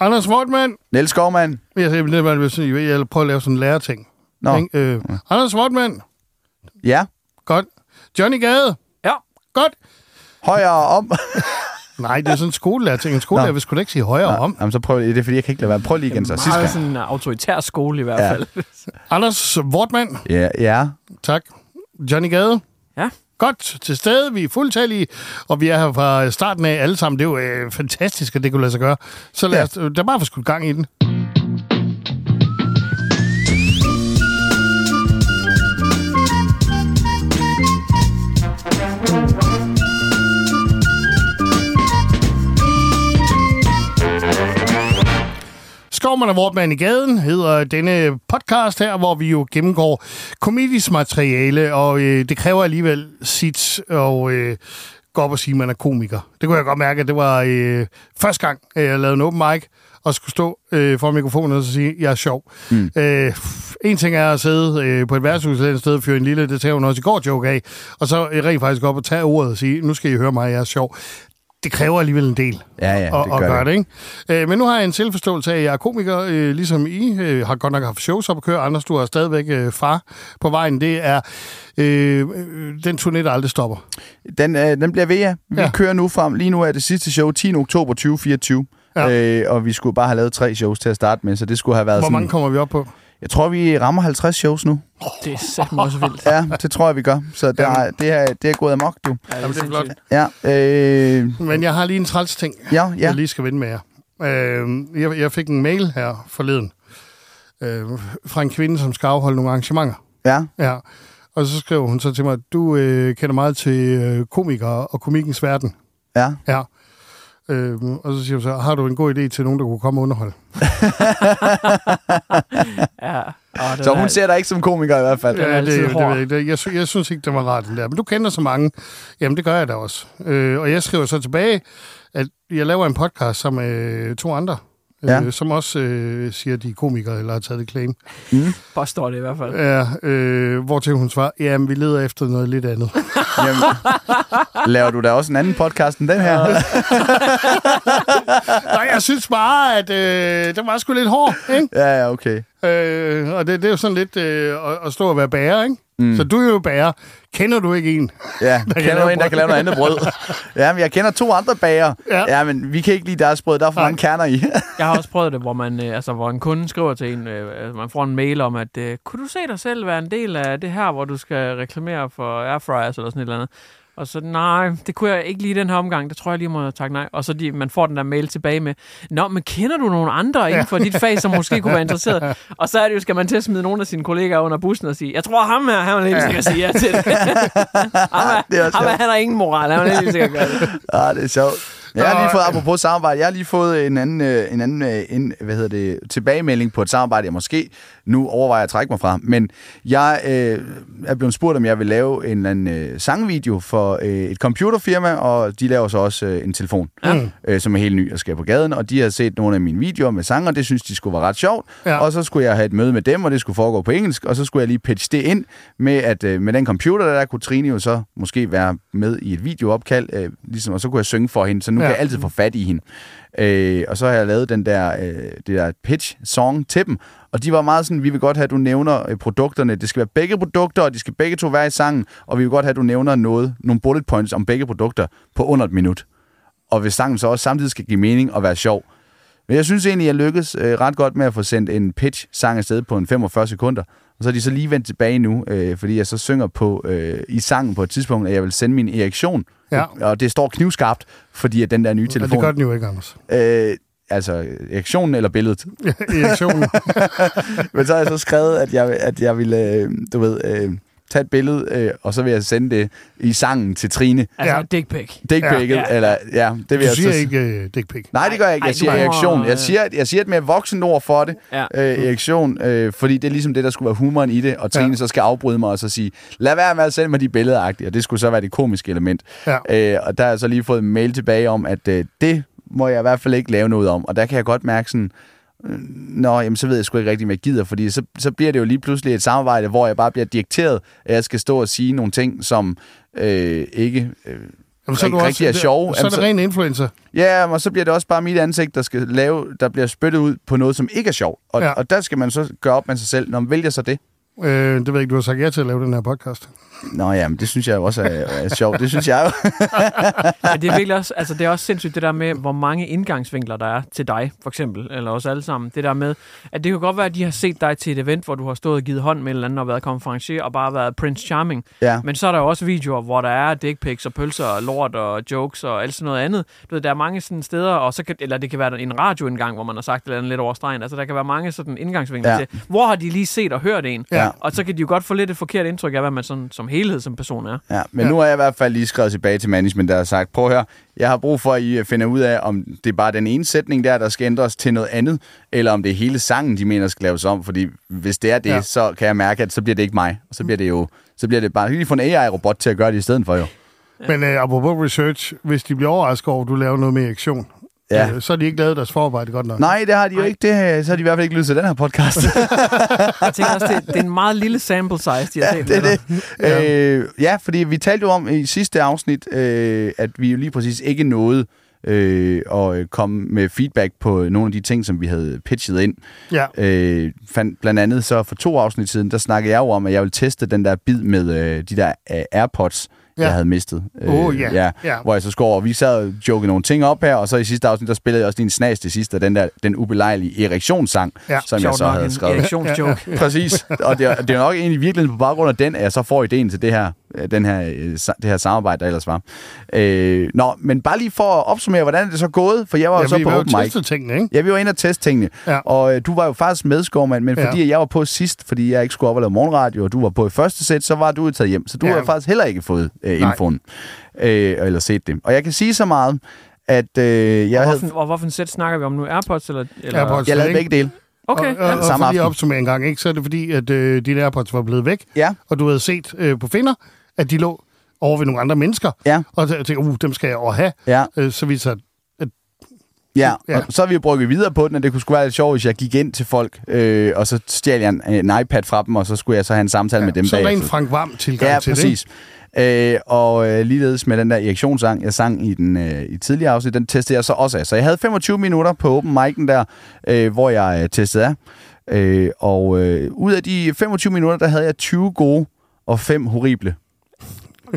Anders Wortmann. Niels Skovmand. Jeg siger, det var, hvis jeg vil prøve at lave sådan en læreting. Nå. Ikke? Øh, Anders Wortmann. Ja. Godt. Johnny Gade. Ja. Godt. Højere om. Nej, det er sådan en skolelærer-ting. En skolelærer vil sgu da ikke sige højere om. Jamen, så prøv det er fordi, jeg kan ikke lade være. Prøv lige igen så. Sidste Meget gang. sådan en autoritær skole i hvert Ja. fald. Anders Wortmann. Ja, ja. Tak. Johnny Gade. Ja. Godt til stede. Vi er fuldtallige, og vi er her fra starten af alle sammen. Det er jo øh, fantastisk, at det kunne lade sig gøre. Så lad os, der er bare for skudt gang i den. Skovman og Vortmann i gaden hedder denne podcast her, hvor vi jo gennemgår komedisk materiale, og øh, det kræver alligevel sit og øh, gå op og sige, at man er komiker. Det kunne jeg godt mærke, at det var øh, første gang, øh, jeg lavede en open mic, og skulle stå øh, for mikrofonen og sige, at jeg er sjov. Mm. Øh, en ting er at sidde øh, på et værtshus et sted og fyre en lille, det tager hun også i går joke af, og så øh, rent faktisk op og tage ordet og sige, nu skal I høre mig, jeg er sjov. Det kræver alligevel en del Ja, ja, at, det at gør gøre det. det. Ikke? Øh, men nu har jeg en selvforståelse af, at jeg er komiker, øh, ligesom I øh, har godt nok haft shows op at køre. Anders, du har stadigvæk øh, far på vejen. Det er øh, den turné, der aldrig stopper. Den, øh, den bliver ved, ja. Vi Ja. kører nu frem. Lige nu er det sidste show 10. oktober 2024. Ja. Ja. Øh, og vi skulle bare have lavet tre shows til at starte med, så det skulle have været Hvor sådan... mange kommer vi op på? Jeg tror, vi rammer 50 shows nu. Det er satme også vildt. Ja, det tror jeg, vi gør. Så der, er, det, er, det er gået amok, du. Ja, det er flot. Ja, øh, Men jeg har lige en træls ting, ja, jeg ja. lige skal vende med jer. Øh, jeg, jeg fik en mail her forleden øh, fra en kvinde, som skal afholde nogle arrangementer. Ja, Ja. Og så skrev hun så til mig, du øh, kender meget til øh, komikere og komikens verden. ja. Ja. Øhm, og så siger hun så, har du en god idé til nogen, der kunne komme og underholde? Ja. Det Så er- hun ser dig ikke som komiker i hvert fald. er Ja, det, det, hård. ved jeg, ikke. Det- jeg, sy- jeg synes ikke, det var rart, den der. Men du kender så mange. Jamen, det gør jeg da også. Øh, og jeg skriver så tilbage, at jeg laver en podcast sammen med to andre, Ja. øh, som også øh, siger, at de er komikere, eller har taget det claim. Påstår det i hvert fald. Ja, øh, hvor til hun svarer, jamen, vi leder efter noget lidt andet. Jamen, laver du da også en anden podcast end den her? Nej, jeg synes bare, at øh, den var sgu lidt hård, ikke? Ja, ja, okay. Øh, og det, det er jo sådan lidt øh, at, at stå og være bager, ikke? Mm. Så du er jo bager. Kender du ikke en? Ja, kan kender du en, der kan lave noget andet brød? Ja, men jeg kender to andre bager. Ja. Ja, men vi kan ikke lide deres brød. Der er for Nej. mange kerner i. Jeg har også prøvet det, hvor, man, øh, altså, hvor en kunde skriver til en, øh, altså, man får en mail om, at øh, kunne du se dig selv være en del af det her, hvor du skal reklamere for airfryers eller sådan et eller andet? Og så, nej, det kunne jeg ikke lige den her omgang. Det tror jeg lige må takke nej. Og så de, man får den der mail tilbage med, Nå, men kender du nogle andre inden for dit fag, som måske kunne være interesseret? Og så er det jo, skal man til at smide nogle af sine kollegaer under bussen og sige, jeg tror ham her, han vil helt sikkert sige ja til det. ham er, Det er ham er, sjovt. han har ingen moral, han vil helt sikkert gøre det. ah, det er sjovt. Jeg har lige fået, apropos samarbejde, jeg har lige fået en anden, øh, en anden øh, en, hvad hedder det, tilbagemelding på et samarbejde, jeg måske nu overvejer jeg at trække mig fra. Men jeg øh, er blevet spurgt, om jeg vil lave en eller anden øh, sangvideo for øh, et computerfirma, og de laver så også øh, en telefon, Ja. øh, som er helt ny og skal på gaden, og de har set nogle af mine videoer med sanger, det synes de skulle være ret sjovt, Ja. og så skulle jeg have et møde med dem, og det skulle foregå på engelsk, og så skulle jeg lige pitche det ind med, at øh, med den computer, der kunne Trine jo så måske være med i et videoopkald, øh, ligesom, og så kunne jeg synge for hende, så nu ja. kan jeg altid få fat i hende. Øh, og så har jeg lavet den der, øh, det der pitch-song til dem, og de var meget sådan, vi vil godt have, at du nævner øh, produkterne. Det skal være begge produkter, og de skal begge to være i sangen, og vi vil godt have, at du nævner noget, nogle bullet points om begge produkter på under et minut. Og hvis sangen så også samtidig skal give mening og være sjov. Men jeg synes egentlig, jeg lykkedes øh, ret godt med at få sendt en pitch-sang afsted på en 45 sekunder. Og så er de så lige vendt tilbage nu, øh, fordi jeg så synger på øh, i sangen på et tidspunkt, at jeg vil sende min erektion. Ja. Og det står knivskarpt, fordi at den der nye Ja, det telefon... gør den jo ikke, Anders. Øh, altså, erektionen eller billedet. Erektionen. Men så har jeg så skrevet, at jeg, at jeg ville, øh, du ved, øh, tage et billede, øh, og så vil jeg sende det i sangen til Trine. Altså, Ja. dick pic. Dickpicket, Ja. ja. eller ja, det vil Du jeg siger så... ikke uh, dick pic. Nej, det gør jeg ikke. Ej, Jeg siger du må- erektion. Jeg siger, jeg siger et mere voksen ord for det. Ja. Øh, erektion, øh, fordi det er ligesom det, der skulle være humoren i det, og Trine ja. så skal afbryde mig og så sige, lad være med at sende mig de billeder og det skulle så være det komiske element. Ja. Øh, og der har jeg så lige fået en mail tilbage om, at øh, det må jeg i hvert fald ikke lave noget om. Og der kan jeg godt mærke sådan, øh, Nå, jamen, så ved jeg sgu ikke rigtig, hvad jeg gider, fordi så, så bliver det jo lige pludselig et samarbejde, hvor jeg bare bliver dikteret, at jeg skal stå og sige nogle ting, som øh, ikke øh, Jamen, så er rigtig, også- er sjove. Så er det ren influencer. Ja, og så bliver det også bare mit ansigt, der skal lave, der bliver spyttet ud på noget, som ikke er sjovt. Og, ja. og der skal man så gøre op med sig selv. Når man vælger så det. Øh, det ved jeg ikke, du har sagt ja til at lave den her podcast. Nå ja, men det synes jeg jo også er, er sjovt. Det synes jeg jo. Ja, det er virkelig også, altså det er også sindssygt det der med, hvor mange indgangsvinkler der er til dig, for eksempel, eller os alle sammen. Det der med, at det kan godt være, at de har set dig til et event, hvor du har stået og givet hånd med en eller anden og været konferencier og bare været Prince Charming. Ja. Men så er der jo også videoer, hvor der er dick pics og pølser og lort og jokes og alt sådan noget andet. Du ved, der er mange sådan steder, og så kan, eller det kan være en radioindgang, hvor man har sagt et eller andet lidt over stregen. Altså der kan være mange sådan indgangsvinkler Ja. til, hvor har de lige set og hørt en? Ja. Og så kan de jo godt få lidt et forkert indtryk af, hvad man sådan, som helhed som person er. Ja, men ja. nu har jeg i hvert fald lige skrevet tilbage til management, der har sagt, prøv høre, jeg har brug for, at I finder ud af, om det er bare den ene sætning der, der skal ændres til noget andet, eller om det er hele sangen, de mener skal laves om. Fordi hvis det er det, Ja. ja. så kan jeg mærke, at så bliver det ikke mig. Og så bliver det jo så bliver det bare lige få en AI-robot til at gøre det i stedet for jo. Men øh, apropos research, hvis de bliver overrasket over, at du laver noget med erektion, Ja. øh, så har de ikke lavet deres forarbejde godt nok. Nej, det har de jo ikke. Det, så har de i hvert fald ikke lyttet til den her podcast. Jeg tænker også, det, det er en meget lille sample size, de har Ja, set det er det. Ja. Øh, ja, fordi vi talte jo om i sidste afsnit, øh, at vi jo lige præcis ikke nåede øh, at øh, komme med feedback på nogle af de ting, som vi havde pitchet ind. Ja. Øh, fandt, blandt andet så for to afsnit siden, der snakkede jeg jo om, at jeg ville teste den der bid med øh, de der øh, AirPods, Ja. jeg havde mistet. Åh, ja. ja. Ja. Hvor jeg så skulle over, og vi sad og jokede nogle ting op her, og så i sidste afsnit, der spillede jeg også din snas til sidst, af den der, den ubelejlige erektionssang, Ja. som jeg Sjovt så havde en skrevet. erektionsjoke. Præcis. Og det er, det er nok egentlig virkelig på baggrund af den, at jeg så får ideen til det her, øh, den her, øh, det her samarbejde, der ellers var. Øh, nå, men bare lige for at opsummere, hvordan er det så gået? For jeg var jo Ja, så vi på jo open mic. tingene, ikke? Ja, vi var inde og teste tingene. Ja. Og øh, du var jo faktisk med, Skovmand, men Ja. fordi jeg var på sidst, fordi jeg ikke skulle op og lave morgenradio, og du var på i første sæt, så var du jo taget hjem. Så du Ja. har faktisk heller ikke fået øh, infoen. Øh, eller set det. Og jeg kan sige så meget, at øh, jeg Og havde... hvorfor, og hvorfor en sæt snakker vi om nu? Airpods eller? eller? Airpods. Jeg lavede ikke? begge dele. Okay. Og, og, og Samme for lige at opsummere en gang, ikke, så er det fordi, at øh, dine AirPods var blevet væk, Ja. og du havde set øh, på Finder, at de lå over ved nogle andre mennesker. Ja. Og jeg tænkte, uh, dem skal jeg over have. Ja. Øh, så viser Ja, Ja. og så har vi brygget videre på den, og det kunne sgu være lidt sjovt, hvis jeg gik ind til folk, øh, og så stjal jeg en, en iPad fra dem, og så skulle jeg så have en samtale ja, med dem så er der en. Frank Varm tilgang Ja, til præcis. Øh, og øh, ligeledes med den der erektionssang, jeg sang i den øh, i tidligere afsnit, den testede jeg så også af. Så jeg havde 25 minutter på open mic'en der, øh, hvor jeg øh, testede af. Øh, og øh, ud af de 25 minutter, der havde jeg 20 gode og 5 horrible.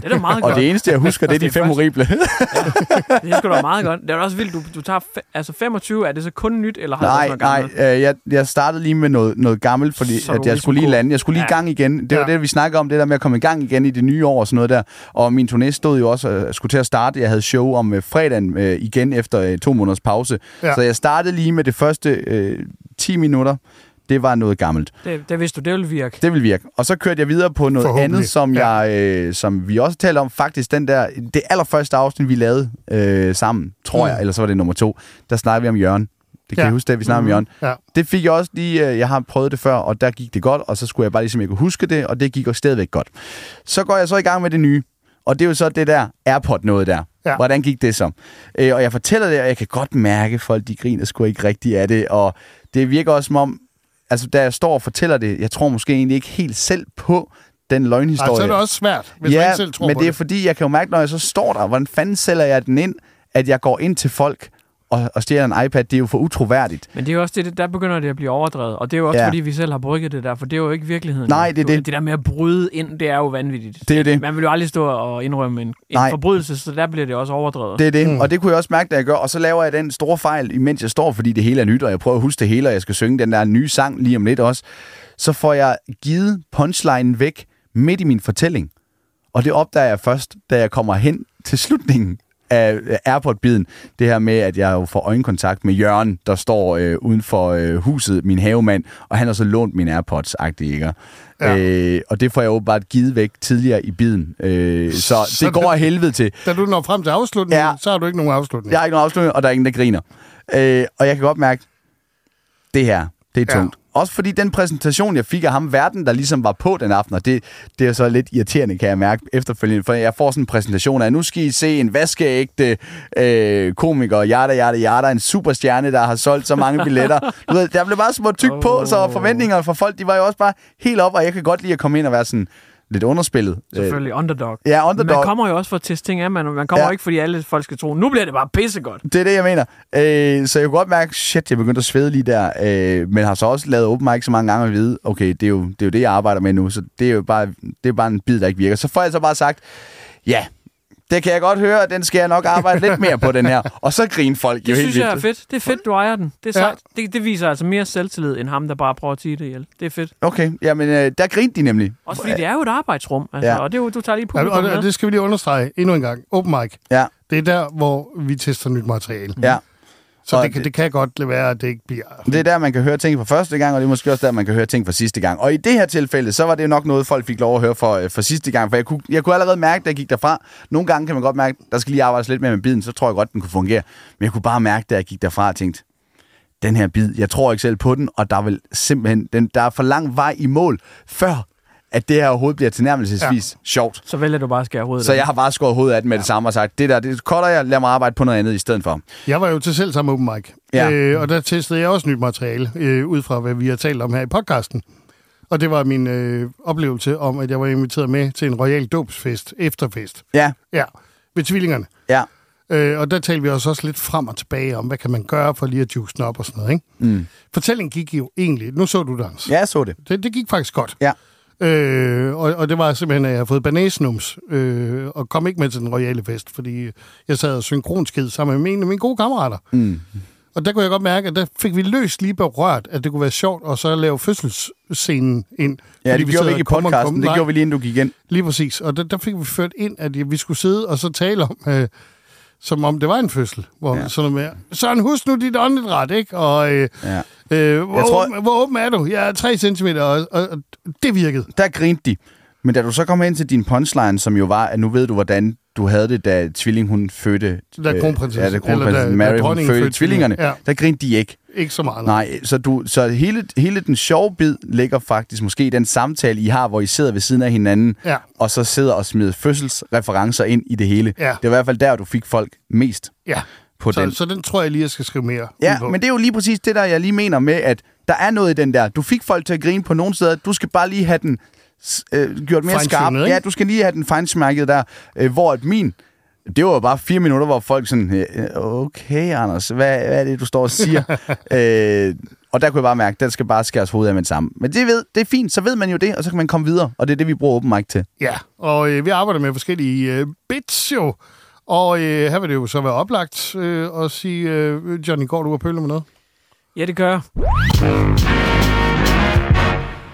Det er da meget Og godt. det eneste, jeg husker, det er de Det er 5 først- horrible. Det er sgu da meget godt. Det er også vildt, du, du tager fe, altså 25, er det så kun nyt, eller har du Nej, også noget nej, øh, jeg, jeg startede lige med noget, noget gammelt, fordi Så at du jeg ligesom skulle lige lande. Jeg skulle lige i Ja. gang igen. Det var Ja. det, vi snakkede om, det der med at komme i gang igen i det nye år og sådan noget der. Og min turné stod jo også og skulle til at starte. Jeg havde show om øh, fredagen øh, igen efter øh, to måneders pause. Ja. Så jeg startede lige med det første øh, 10 minutter. Det var noget gammelt. Det, det vidste du, det ville virke. Det vil virke. Og så kørte jeg videre på noget andet, som, Ja. jeg, øh, som vi også talte om. Faktisk den der, det allerførste afsnit, vi lavede øh, sammen, tror Mm. jeg, eller så var det nummer to, der snakkede vi om Jørgen. Det kan Ja. jeg huske, det vi snakkede om, Mhm. Jørgen. Ja. Det fik jeg også lige, øh, jeg har prøvet det før, og der gik det godt, og så skulle jeg bare ligesom, jeg kunne huske det, og det gik også stadigvæk godt. Så går jeg så i gang med det nye, og det er jo så det der AirPod noget der. Ja. Hvordan gik det så? Øh, og jeg fortæller det, og jeg kan godt mærke, at folk de griner sgu ikke rigtigt af det, og det virker også som om, altså da jeg står og fortæller det, jeg tror måske egentlig ikke helt selv på den løgnhistorie. Ej, så er det også svært, hvis ja, man ikke selv tror men på det er det. fordi, jeg kan jo mærke, når jeg så står der, hvordan fanden sælger jeg den ind, at jeg går ind til folk og, og stjæler en iPad, det er jo for utroværdigt. Men det er jo også det, der begynder det at blive overdrevet. Og det er jo også, Ja. fordi vi selv har brygget det der, for det er jo ikke virkeligheden. Nej, det er det. Det der med at bryde ind, det er jo vanvittigt. Det er det. Man vil jo aldrig stå og indrømme en, en forbrydelse, så der bliver det også overdrevet. Det er det, mm. og det kunne jeg også mærke, da jeg gør. Og så laver jeg den store fejl, imens jeg står, fordi det hele er nyt, og jeg prøver at huske det hele, og jeg skal synge den der nye sang lige om lidt også. Så får jeg givet punchlinen væk midt i min fortælling. Og det opdager jeg først, da jeg kommer hen til slutningen af Airport-biden. Det her med, at jeg jo får øjenkontakt med Jørgen, der står øh, uden for øh, huset, min havemand, og han har så lånt min AirPods-agtige, ikke? Ja. Øh, og det får jeg åbenbart givet væk tidligere i biden. Øh, så, Så det går af helvede til. Da du når frem til afslutningen, Ja. så har du ikke nogen afslutning. Jeg har ikke nogen afslutning, og der er ingen, der griner. Øh, og jeg kan godt mærke, det her, det er Ja. Også fordi den præsentation, jeg fik af ham, verden, der ligesom var på den aften, og det, det er så lidt irriterende, kan jeg mærke efterfølgende, for jeg får sådan en præsentation af, nu skal I se en vaskeægte øh, komiker, Jada Jada Jada, en superstjerne, der har solgt så mange billetter. Du ved, der blev bare små tyk på, så forventningerne fra folk, de var jo også bare helt op, og jeg kan godt lide at komme ind og være sådan lidt underspillet. Øh, Selvfølgelig underdog. Ja, underdog. Man kommer jo også for at teste ting af, man, man kommer ja. ikke, fordi alle folk skal tro, nu bliver det bare pissegodt. Det er det, jeg mener. Øh, så jeg kunne godt mærke, shit, jeg begyndte at svede lige der. Øh, men har så også lavet open mic så mange gange at vide, okay, det er, jo, det er jo det, jeg arbejder med nu, så det er jo bare, det er bare en bid, der ikke virker. Så får jeg så bare sagt, ja, det kan jeg godt høre, og den skal jeg nok arbejde lidt mere på, den her. Og så griner folk Det jo helt synes jeg er fedt. Det er fedt, du ejer den. Det er Ja. Det, det viser altså mere selvtillid, end ham, der bare prøver at tige det ihjel. Det er fedt. Okay, jamen øh, der grinte de nemlig. Også fordi det er jo et arbejdsrum, altså, Ja. ja. og det er jo, du tager lige Ja, publikum og med. det, det skal vi lige understrege endnu en gang. Open mic. Ja, Det er der, hvor vi tester nyt materiale. ja. Så det, kan- det kan godt være, at det ikke bliver... Det er der, man kan høre ting for første gang, og det er måske også der, man kan høre ting for sidste gang. Og i det her tilfælde, så var det jo nok noget, folk fik lov at høre for, øh, for sidste gang. For jeg kunne, jeg kunne allerede mærke, da jeg gik derfra. Nogle gange kan man godt mærke, der skal lige arbejdes lidt mere med biden, så tror jeg godt, den kunne fungere. Men jeg kunne bare mærke, da jeg gik derfra og tænkte, den her bid, jeg tror ikke selv på den, og der er vel simpelthen, den, der er for lang vej i mål, før at det her overhovedet bliver tilnærmelsesvis ja. sjovt. Så vælger du bare at skære hovedet Så af. jeg har bare skåret hovedet af den med ja. det samme og sagt, det der, det cutter jeg, lad mig arbejde på noget andet i stedet for. Jeg var jo til selv samme open mic, Ja. øh, og der testede jeg også nyt materiale, øh, ud fra hvad vi har talt om her i podcasten. Og det var min øh, oplevelse om, at jeg var inviteret med til en royal dåbsfest, efterfest. Ja, Ja, ved tvillingerne. ja. Øh, og der talte vi også, også lidt frem og tilbage om, hvad kan man gøre for lige at juice den op og sådan noget. Ikke? Mm. Fortællingen gik jo egentlig... Nu så du dans. Ja, jeg så det. Det, det gik faktisk godt. Ja. Øh, og, og det var simpelthen, at jeg har fået banæsnums, øh, og kom ikke med til den royale fest, fordi jeg sad og synkronsked sammen med en af mine gode kammerater. Mm. Og der kunne jeg godt mærke, at der fik vi løst lige berørt, at det kunne være sjovt, og så lave fødselsscenen ind. Ja, det gjorde vi ikke i og kom podcasten, det gjorde vi lige inden du gik ind. Lige præcis. Og der, der fik vi ført ind, at vi skulle sidde og så tale om, øh, som om det var en fødsel. Hvor Ja. sådan noget med, Søren, husk nu dit åndedræt, ikke? Og øh, Ja. øh, hvor, Jeg tror- åben, hvor åben er du? Jeg er 3 cm, og, og, og det virkede. der grinte de. Men da du så kom ind til din punchline, som jo var, at nu ved du, hvordan du havde det, da tvilling hun fødte... Da øh, kronprinsessen- Ja, da kronprinsessen Mary, da hun fødte fødte tvillingerne. tvillingerne. Ja. Der grinte de ikke. Ikke så meget. Nej, så, du, så hele, hele den sjove bid ligger faktisk måske i den samtale, I har, hvor I sidder ved siden af hinanden, Ja. og så sidder og smider fødselsreferencer ind i det hele. Ja. Det var i hvert fald der, du fik folk mest Ja, på så, den. så den tror jeg lige, jeg skal skrive mere Ja, på. men det er jo lige præcis det, der jeg lige mener med, at der er noget i den der. Du fik folk til at grine på nogle steder. Du skal bare lige have den øh, gjort mere skarp. ikke? Ja, du skal lige have den fejnsmærket der. Øh, hvor at min, det var bare fire minutter, hvor folk sådan, øh, okay Anders, hvad, hvad er det, du står og siger? øh, og der kunne jeg bare mærke, at den skal bare skæres hovedet af med det samme. Men det, ved, det er fint, så ved man jo det, og så kan man komme videre. Og det er det, vi bruger open mic til. Ja, og øh, vi arbejder med forskellige øh, bits jo. Og øh, her vil det jo så være oplagt øh, at sige, øh, Johnny, går du og pøler med noget? Ja, det gør jeg.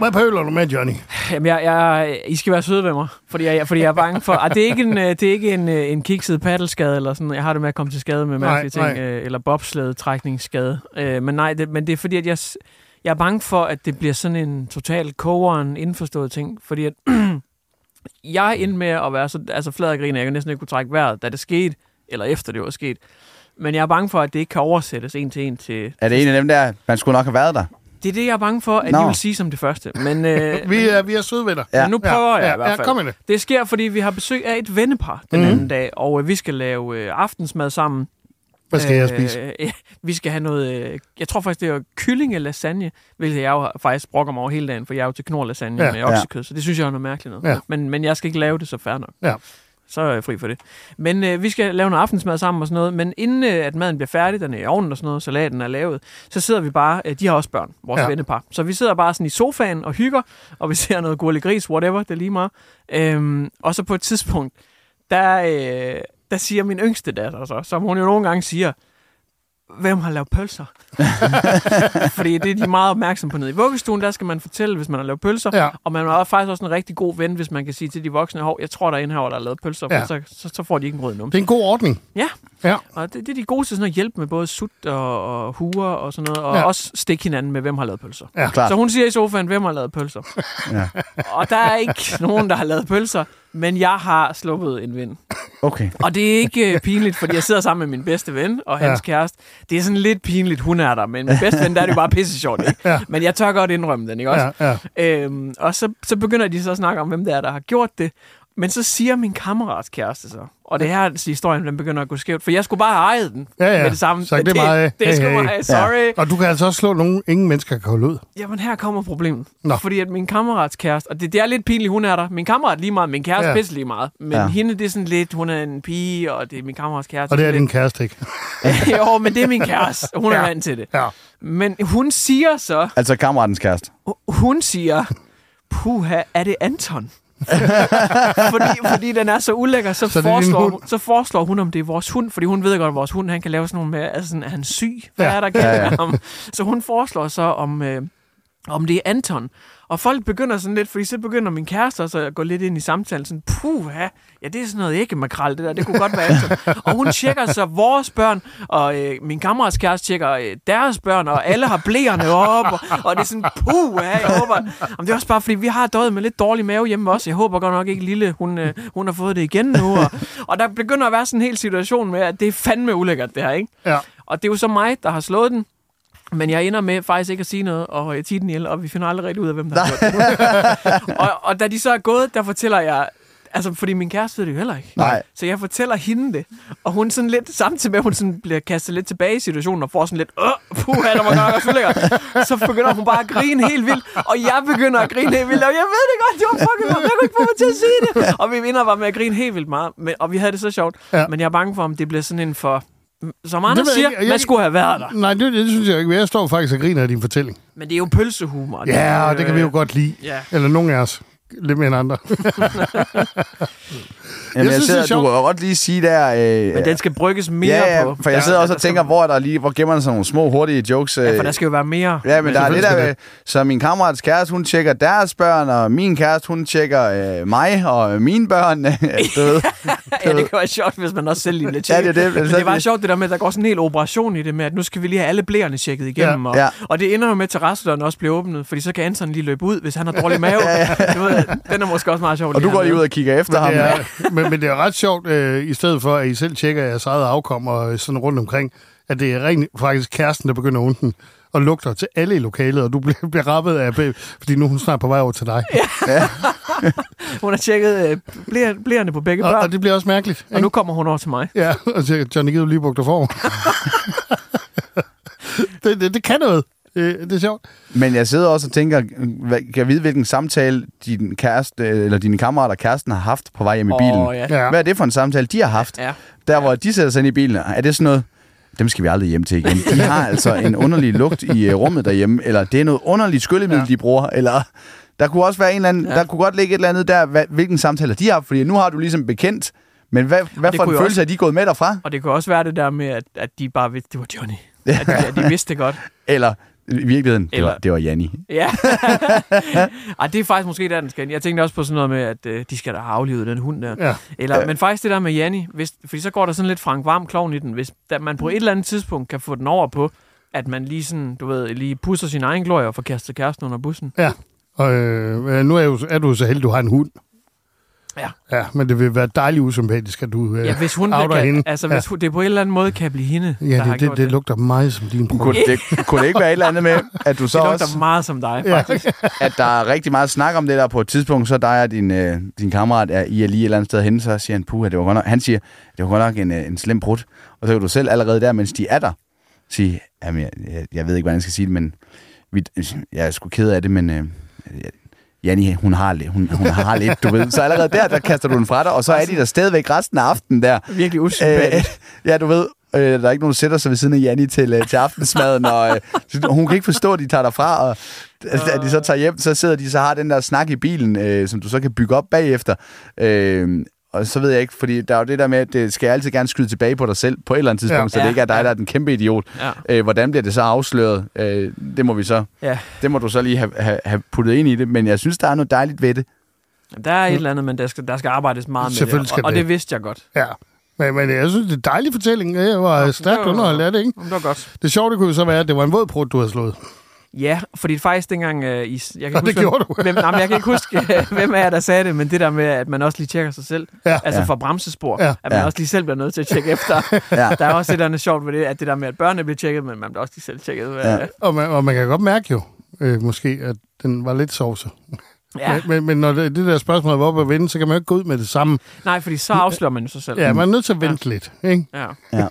Hvad pøler du med, Johnny? Jamen, jeg, jeg, I skal være søde ved mig, fordi jeg, fordi jeg er bange for... Ah, det er ikke en, øh, det er ikke en, øh, en kikset paddelskade, eller sådan. Jeg har det med at komme til skade med Nej, mærkelige ting, nej. øh, eller bobslædetrækningsskade. Øh, men nej, det, men det er fordi, at jeg, jeg er bange for, at det bliver sådan en total kogeren indforstået ting, fordi at jeg endte med at være så altså flad og grine, jeg kan næsten ikke kunne trække vejret, da det skete, eller efter det var sket. Men jeg er bange for, at det ikke kan oversættes en til en til... Er det en af dem der, man skulle nok have været der? Det er det, jeg er bange for, at Nå. de vil sige som det første. Men, øh, Vi er, vi er søde venner. Ja. men nu prøver jeg ja, i hvert ja, fald. kom med det. Det sker, fordi vi har besøg af et vennepar den Mhm. anden dag, og øh, vi skal lave øh, aftensmad sammen. Hvad skal jeg spise? Øh, ja, vi skal have noget... Øh, jeg tror faktisk, det er kyllinge lasagne, hvilket jeg jo faktisk brokker mig over hele dagen, for jeg er jo til knor lasagne Ja. ja. med oksekød, så det synes jeg er noget mærkeligt noget. Ja. Men, men jeg skal ikke lave det, så fair nok. Ja. Så er jeg fri for det. Men øh, vi skal lave noget aftensmad sammen og sådan noget, men inden øh, at maden bliver færdig, den er i ovnen og sådan noget, salaten er lavet, så sidder vi bare, øh, de har også børn, vores Ja. vennepar, så vi sidder bare sådan i sofaen og hygger, og vi ser noget gurlig gris, whatever, det er lige meget. Øhm, og så på et tidspunkt, der, øh, der siger min yngste datter så, som hun jo nogle gange siger, hvem har lavet pølser? Fordi det er de meget opmærksomme på nede i vuggestuen. Der skal man fortælle, hvis man har lavet pølser. Ja. Og man er faktisk også en rigtig god ven, hvis man kan sige til de voksne, hov, jeg tror, der er en her, der har lavet pølser, Ja. så, så, så, får de ikke en rød numse. Det er en god ordning. Ja. Ja. Og det, det er de gode til sådan at hjælpe med både sut og, og huer og sådan noget, og Ja. også stikke hinanden med, hvem har lavet pølser. Ja. Klart. Så hun siger i sofaen, hvem har lavet pølser? Ja. Og der er ikke nogen, der har lavet pølser, men jeg har sluppet en vind. Okay. Og det er ikke øh, pinligt, fordi jeg sidder sammen med min bedste ven og hans ja. kæreste. Det er sådan lidt pinligt, hun er der, men min bedste ven, der er det jo bare pisse sjovt, ikke? Ja. Men jeg tør godt indrømme den, ikke også? Ja, ja. Øhm, og så, så begynder de så at snakke om, hvem det er, der har gjort det. Men så siger min kammerats kæreste så, og det her er historien, den begynder at gå skævt, for jeg skulle bare have ejet den Ja, ja. med det samme. Så det er det, meget, det, hey, det er sgu hey. mig, sorry. Og du kan altså også slå nogen, ingen mennesker kan holde ud. Jamen, her kommer problemet. Nå. Fordi at min kammerats kæreste, og det, det er lidt pinligt, hun er der. Min kammerat lige meget, min kæreste Ja. ja. pisse lige meget. Men Ja. ja. hende, det er sådan lidt, hun er en pige, og det er min kammerats kæreste. Og det er sådan din kæreste ikke. jo, men det er min kæreste. Hun er Ja. vant til det. Ja. Men hun siger så, Altså kammeratens kæreste. hun siger, puha, er det Anton? fordi, fordi den er så ulækker, så, Så foreslår, hun, så foreslår hun, om det er vores hund, fordi hun ved godt, at vores hund han kan lave sådan nogle med, altså sådan, er han syg? Hvad Ja. er der galt ja. ja. ham? Så hun foreslår så, om, øh, om det er Anton. Og folk begynder sådan lidt, fordi så begynder min kæreste også at gå lidt ind i samtalen, sådan, puh, ja, det er sådan noget ikke makrel, det der, det kunne godt være Anton. og hun tjekker så vores børn, og øh, min kammerats kæreste tjekker øh, deres børn, og alle har blæerne op, og, og det er sådan, puh, ja, jeg håber, Jamen, det er også bare, fordi vi har døjet med lidt dårlig mave hjemme også. Jeg håber godt nok ikke, Lille, hun, øh, hun har fået det igen nu. Og, og der begynder at være sådan en hel situation med, at det er fandme ulækkert, det her, ikke? Ja. Og det er jo så mig, der har slået den. Men jeg ender med faktisk ikke at sige noget, og jeg tiger den ihjel, og vi finder aldrig rigtig ud af, hvem der har gjort det. og, og da de så er gået, der fortæller jeg... Altså, fordi min kæreste ved det jo heller ikke. Nej. Så jeg fortæller hende det. Og hun sådan lidt, samtidig med, at hun sådan bliver kastet lidt tilbage i situationen, og får sådan lidt, åh, puh, der var godt nok. Så begynder hun bare at grine helt vildt, og jeg begynder at grine helt vildt, og jeg ved det godt, det var fucking godt, jeg kunne ikke få mig til at sige det. Og vi vinder bare med at grine helt vildt meget, men, og vi havde det så sjovt. Ja. Men jeg er bange for, om det bliver sådan en for... Som Det jeg siger, ikke. Jeg- man skulle have været der. Nej, det, det synes jeg ikke. Jeg står faktisk og griner af din fortælling. Men det er jo pølsehumor. Ja, og det kan vi jo Øh, godt lide. Ja. Eller nogen af os. Lidt mere end andre. Jamen, jeg, synes, det er sidder, du kan godt lige sige der... Øh, Men den skal brygges mere ja, ja, på. for jeg Ja, sidder ja, også der og skal- tænker, hvor er der lige, hvor gemmer man sådan nogle små, hurtige jokes. Ja, øh, for der skal jo være mere. Ja, men der er der, skal med, så min kammerats kæreste, hun tjekker deres børn, og min kæreste, hun tjekker øh, mig og mine børn. du ved. ja, det kan være sjovt, hvis man også selv lige lidt Ja, tjekker. det er det. Men det var sjovt det der med, at der går sådan en hel operation i det med, at nu skal vi lige have alle blærerne tjekket igennem. Og, Ja. og det ender jo med, at terrassedøren også bliver åbnet, fordi så kan Anton lige løbe ud, hvis han har dårlig mave. Du ved, den er måske også meget sjov. Og du går lige ud og kigger efter ham. Men men, men det er ret sjovt, øh, i stedet for, at I selv tjekker jeres eget afkom og sådan rundt omkring, at det er rent faktisk kæresten, der begynder ondt og lugter til alle i lokalet, og du bliver, bliver rappet af, fordi nu er hun snart på vej over til dig. Ja. Hun har tjekket øh, blær- blærerne på begge Og, børn, og det bliver også mærkeligt. og nu kommer hun over til mig. Ja, og siger, Johnny, gider du lige bukke dig for? det, det, det kan noget. Det, det er sjovt. Men jeg sidder også og tænker, hvad, kan jeg vide, hvilken samtale din kæreste, eller dine kammerater og kæresten har haft på vej hjem i bilen? Åh, ja. Hvad er det for en samtale, de har haft? Ja. Der, hvor de sætter sig ind i bilen, er det sådan noget, dem skal vi aldrig hjem til igen. De har altså en underlig lugt i øh, rummet derhjemme, eller det er noget underligt skyllemiddel, ja. de bruger, eller der kunne også være en eller anden, ja. Der kunne godt ligge et eller andet der, hvad, hvilken samtaler de har, fordi nu har du ligesom bekendt, men hvad, hvad det for en kunne følelse er de gået med derfra? Og det kan også være det der med, at, at de bare vidste, det var Johnny. At de, at de vidste det godt. Eller i virkeligheden, det var, Eller- det var Janni. Ja. Ej, det er faktisk måske der, den skal. Jeg tænkte også på sådan noget med, at øh, de skal da have aflivet den hund der. Ja. Eller, ja. Men faktisk det der med Janni, hvis, fordi så går der sådan lidt Frank Varm klovn i den, hvis da man på et eller andet tidspunkt kan få den over på, at man lige sådan, du ved, lige pusser sin egen glorie og får kastet kæresten under bussen. Ja. Og øh, nu er, jo, er du så heldig, du har en hund. Ja. Ja, men det vil være dejligt usympatisk, at du øh, Ja, hvis hun outer kan, hende. altså, hvis hun, det på en eller anden måde kan blive hende, Ja, der har det, det, gjort det, lugter meget som din bror. Kunne det, kunne det ikke være et eller andet med, at du så det også... meget som dig, Ja. faktisk. at der er rigtig meget snak om det der på et tidspunkt, så dig og din, øh, din kammerat er I er lige et eller andet sted henne, så siger han, puha, det var godt nok, han siger, det var godt nok en, øh, en slem brud. Og så kan du selv allerede der, mens de er der, sige, jamen, jeg, jeg, jeg ved ikke, hvordan jeg skal sige det, men vi, jeg er sgu ked af det, men øh, Janni, hun har, lidt, hun, hun har lidt, du ved. Så allerede der, der kaster du den fra dig, og så er de der stadigvæk resten af aftenen der. Virkelig usympatisk. Øh, ja, du ved, øh, der er ikke nogen, der sætter sig ved siden af Janni til, øh, til aftensmaden, og øh, hun kan ikke forstå, at de tager derfra, og at at de så tager hjem, så sidder de så har den der snak i bilen, øh, som du så kan bygge op bagefter. Øh, og så ved jeg ikke, fordi der er jo det der med, at det skal altid gerne skyde tilbage på dig selv på et eller andet tidspunkt, Ja. ja. så det Ja, ikke er dig, ja. der er den kæmpe idiot. Ja. Øh, hvordan bliver det så afsløret? Øh, det må vi så, Ja. det må du så lige have, have, have puttet ind i det, men jeg synes, der er noget dejligt ved det. Der er et eller andet, men der skal, der skal arbejdes meget med Selvfølgelig det, skal og, og det. det vidste jeg godt. Ja. Men, men jeg synes, det er en dejlig fortælling. Det var stærkt det var- underholdt, er det ikke? Det var godt. Det sjove det kunne jo så være, at det var en våd prut, du havde slået. Ja, fordi faktisk dengang... Øh, I, jeg kan Og det huske, gjorde hvem, hvem, nej, men jeg kan ikke huske, øh, hvem af jer, der sagde det, men det der med, at man også lige tjekker sig selv. Ja. Altså Ja. for bremsespor. Ja. At man Ja. også lige selv bliver nødt til at tjekke efter. Ja. Der er også et eller andet sjovt ved det, at det der med, at børnene bliver tjekket, men man bliver også lige selv tjekket. Ja. Og man, og man kan godt mærke jo, øh, måske, at den var lidt sovse. Ja. Men, men, men når det, det der spørgsmål var oppe at vinde, så kan man jo ikke gå ud med det samme. Nej, fordi så afslører man jo sig selv. Ja, man er nødt til at vente lidt, ikke? ja. Ja.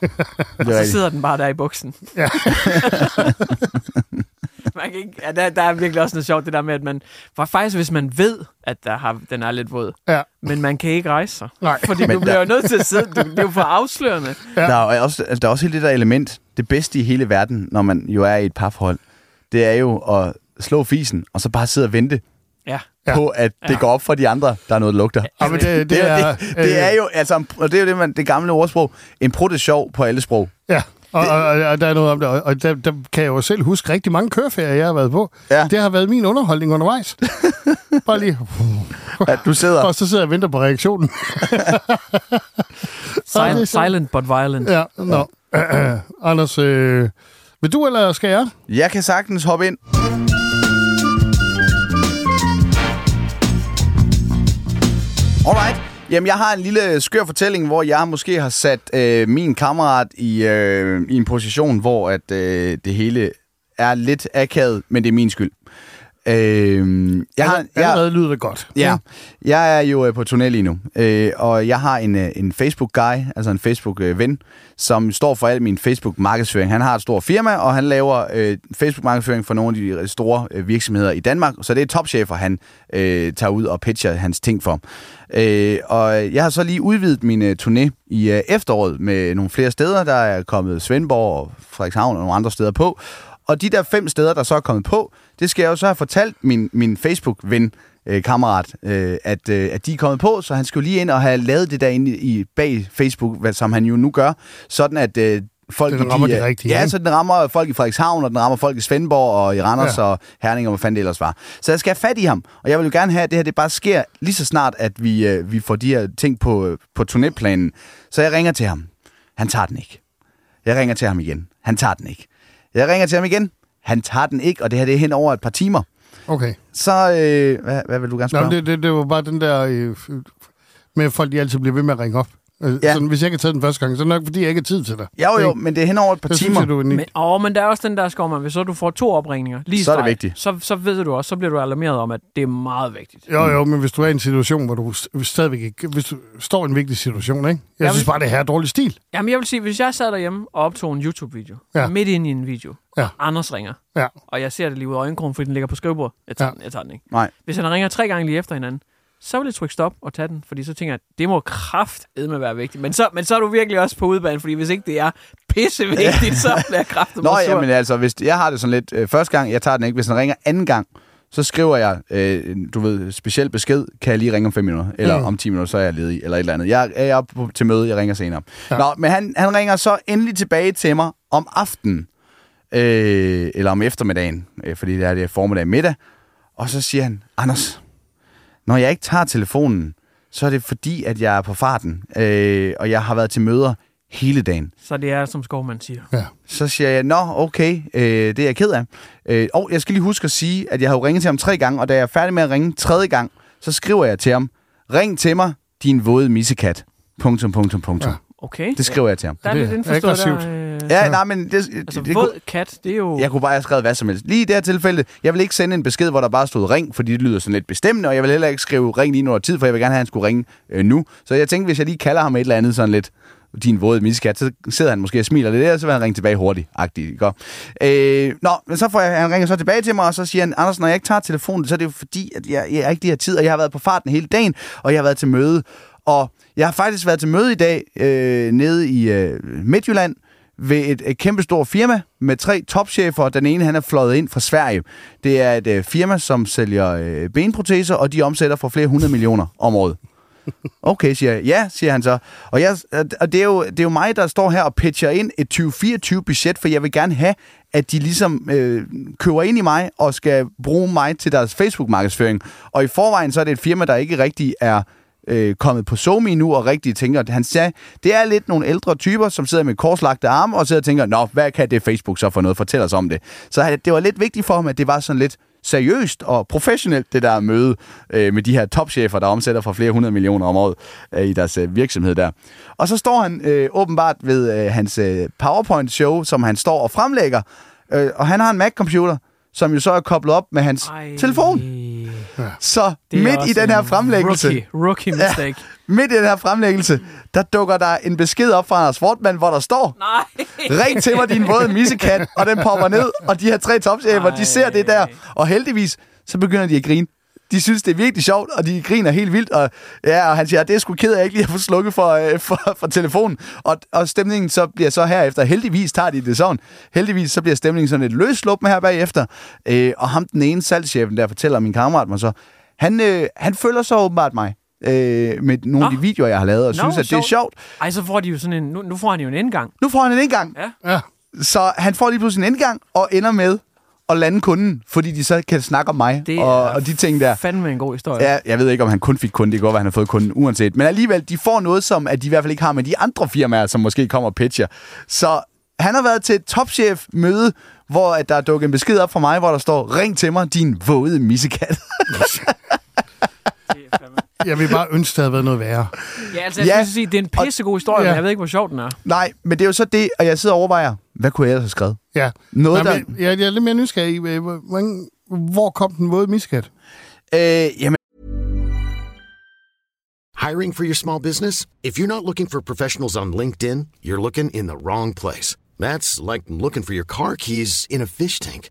Og er så sidder den bare der i buksen. Ja. man kan ikke, ja, der, der er virkelig også noget sjovt, det der med, at man... For faktisk, hvis man ved, at der har, den er lidt våd, Ja. men man kan ikke rejse sig. Nej. Fordi Men du bliver jo nødt til at sidde... Du, det er jo for afslørende. Ja. Der er, også, altså, der er også hele det der element, det bedste i hele verden, når man jo er i et parforhold, det er jo at slå fisen, og så bare sidde og vente Ja. På, at det Ja. går op for de andre, der er noget, der lugter. Ja, men det, det, Det, er, det, det er jo, altså, og det er jo det, man, det gamle ordsprog, en prut er sjov på alle sprog. Ja, og, og, og, og der er noget om det. Og, og der, der kan jeg jo selv huske rigtig mange køreferier, jeg har været på. Ja. Det har været min underholdning undervejs. Bare lige. At du sidder, Og så sidder jeg og venter på reaktionen. Silent, silent but violent. ja, nå. Anders, øh, vil du eller skal jeg? jeg kan sagtens hoppe ind. Alright. Jamen, jeg har en lille skør fortælling, hvor jeg måske har sat øh, min kammerat i, øh, i en position, hvor at øh, det hele er lidt akavet, men det er min skyld. Øh, jeg har, jeg, Allerede lyder det godt. Ja, jeg er jo øh, på turné lige nu, øh, og jeg har en, øh, en Facebook-guy, altså en Facebook-ven, som står for al min Facebook-markedsføring. Han har et stort firma, og han laver øh, Facebook-markedsføring for nogle af de store øh, virksomheder i Danmark, så det er topchefer, han øh, tager ud og pitcher hans ting for. Øh, og jeg har så lige udvidet min øh, turné i øh, efteråret med nogle flere steder. Der er kommet Svendborg og Frederikshavn og nogle andre steder på. Og de der fem steder, der så er kommet på, det skal jeg jo så have fortalt min, min Facebook-ven, øh, kammerat, øh, at, øh, at de er kommet på, så han skulle lige ind og have lavet det der inde i, bag Facebook, hvad, som han jo nu gør, sådan at øh, folk... Den i rammer de øh, rigtige, Ja, så den rammer folk i Frederikshavn, og den rammer folk i Svendborg og i Randers Ja. ja. og Herning, og hvad fanden det ellers var. Så jeg skal have fat i ham, og jeg vil jo gerne have, at det her det bare sker lige så snart, at vi, øh, vi får de her ting på, øh, på turnéplanen. Så jeg ringer til ham. Han tager den ikke. Jeg ringer til ham igen. Han tager den ikke. Jeg ringer til ham igen. Han tager den ikke, og det her det er hen over et par timer. Okay. Så, øh, hvad, hvad vil du gerne Nå, spørge? men det, det, det var bare den der øh, med, folk de altid bliver ved med at ringe op. Øh, Ja. Sådan, hvis jeg ikke har taget den første gang, så er det nok, fordi jeg ikke har tid til dig. Ja, jo, jo, Ikke? men det er hen over et par Så synes timer. jeg, du er en Men, åh, men der er også den der, Skovman, hvis så du får to opringninger lige Så er det vigtigt. Så, så ved du også, så bliver du alarmeret om, at det er meget vigtigt. Jo, jo, men hvis du er i en situation, hvor du st- stadigvæk ikke... Hvis du står i en vigtig situation, ikke? Jeg Jeg synes vil- bare, det her er dårlig stil. Jamen, jeg vil sige, hvis jeg sad derhjemme og optog en YouTube-video, Ja. midt ind i en video, Ja. og Anders ringer, Ja. og jeg ser det lige ud af øjenkrogen, fordi den ligger på skrivebordet, jeg tager, Ja. ja. den, jeg tager den ikke. Nej. Hvis han ringer tre gange lige efter hinanden, så vil jeg trykke stop og tage den, fordi så tænker jeg, at det må kraft med være vigtigt. Men så, men så er du virkelig også på udbanen, fordi hvis ikke det er pisse vigtigt, så bliver kraftet Nå, jamen altså, hvis jeg har det sådan lidt... Øh, første gang, jeg tager den ikke. Hvis den ringer anden gang, så skriver jeg, øh, du ved, speciel besked, kan jeg lige ringe om 5 minutter, eller Mm. om 10 minutter, så er jeg ledig, eller et eller andet. Jeg er oppe til møde, jeg ringer senere. Ja. Ja. Nå, men han, han ringer så endelig tilbage til mig om aftenen, øh, eller om eftermiddagen, øh, fordi det er det formiddag middag, og så siger han, Anders, når jeg ikke tager telefonen, så er det fordi, at jeg er på farten, øh, og jeg har været til møder hele dagen. Så det er, som Skovman siger. Ja. Så siger jeg, nå, okay, øh, det er jeg ked af. Øh, og jeg skal lige huske at sige, at jeg har jo ringet til ham tre gange, og da jeg er færdig med at ringe tredje gang, så skriver jeg til ham, ring til mig, din våde missekat. Punktum, punktum, punktum. Ja. Okay. Det skriver jeg til ham. Der er Det lidt er indforstået der. Øh, Ja, nej, men det, altså, det, det, våd kat, det er jo... Jeg kunne bare have skrevet hvad som helst. Lige i det her tilfælde, jeg vil ikke sende en besked, hvor der bare stod ring, fordi det lyder sådan lidt bestemmende, og jeg vil heller ikke skrive ring lige nu tid, for jeg vil gerne have, at han skulle ringe øh, nu. Så jeg tænkte, hvis jeg lige kalder ham et eller andet sådan lidt, din våde miskat, så sidder han måske og smiler lidt der, så vil han ringe tilbage hurtigt. Agtigt, ikke? Øh, nå, men så får jeg, han ringer så tilbage til mig, og så siger han, Anders, når jeg ikke tager telefonen, så er det jo fordi, at jeg, jeg er ikke de her tid, og jeg har været på farten hele dagen, og jeg har været til møde. Og jeg har faktisk været til møde i dag øh, nede i øh, Midtjylland, ved et, et kæmpestort firma med tre topchefer. Den ene, han er fløjet ind fra Sverige. Det er et øh, firma, som sælger øh, benproteser, og de omsætter for flere hundrede millioner om året. Okay, siger jeg. Ja, siger han så. Og, jeg, og det, er jo, det er jo mig, der står her og pitcher ind et 2024-budget, for jeg vil gerne have, at de ligesom øh, køber ind i mig og skal bruge mig til deres Facebook-markedsføring. Og i forvejen så er det et firma, der ikke rigtig er øh, kommet på Somi nu og rigtig tænker, at han sagde, det er lidt nogle ældre typer, som sidder med korslagte arme og sidder og tænker, nå, hvad kan det Facebook så for noget? Fortæl os om det. Så det var lidt vigtigt for ham, at det var sådan lidt seriøst og professionelt, det der møde øh, med de her topchefer, der omsætter for flere hundrede millioner om året øh, i deres øh, virksomhed der. Og så står han øh, åbenbart ved øh, hans øh, PowerPoint-show, som han står og fremlægger, øh, og han har en Mac-computer, som jo så er koblet op med hans Ej, telefon. Så det er midt i den her fremlæggelse... Rookie, rookie mistake. Midt i den her fremlæggelse, der dukker der en besked op fra Anders Fortmann, hvor der står, Nej. ring til mig, din våde missekat, og den popper ned, og de her tre topchefer, de ser det der, og heldigvis, så begynder de at grine. De synes, det er virkelig sjovt, og de griner helt vildt, og, ja, og han siger, det er sgu ked af, at jeg ikke lige har fået slukket for, øh, for, for telefonen. Og, og stemningen så bliver så herefter, heldigvis tager de det sådan, heldigvis så bliver stemningen sådan lidt løsluppen her bagefter, øh, og ham den ene salgschefen, der fortæller min kammerat mig så, han, øh, han følger så åbenbart mig øh, med nogle af Nå. de videoer, jeg har lavet, og Nå, synes, at det er sjovt. sjovt. Ej, så får de jo sådan en... Nu, nu får han jo en indgang. Nu får han en indgang. Ja. Ja. Så han får lige pludselig en indgang, og ender med at lande kunden, fordi de så kan snakke om mig Det og, er og de ting der. Fandme en god historie. Ja, jeg ved ikke, om han kun fik kunden. Det kan godt han har fået kunden uanset. Men alligevel, de får noget, som at de i hvert fald ikke har med de andre firmaer, som måske kommer og pitcher. Så han har været til et topchef-møde, hvor at der er dukket en besked op fra mig, hvor der står, ring til mig, din våde missekat. Jeg vil bare ønske, det havde været noget værre. Ja, altså, jeg Ja. ja. sige, det er en pissegod historie, Ja. men jeg ved ikke, hvor sjov den er. Nej, men det er jo så det, og jeg sidder og overvejer, hvad kunne jeg ellers have skrevet? Ja. Noget, Nej, der... men, jeg, jeg er lidt mere nysgerrig. i, øh, Hvordan, hvor kom den våde miskat? Øh, jamen, Hiring for your small business? If you're not looking for professionals on LinkedIn, you're looking in the wrong place. That's like looking for your car keys in a fish tank.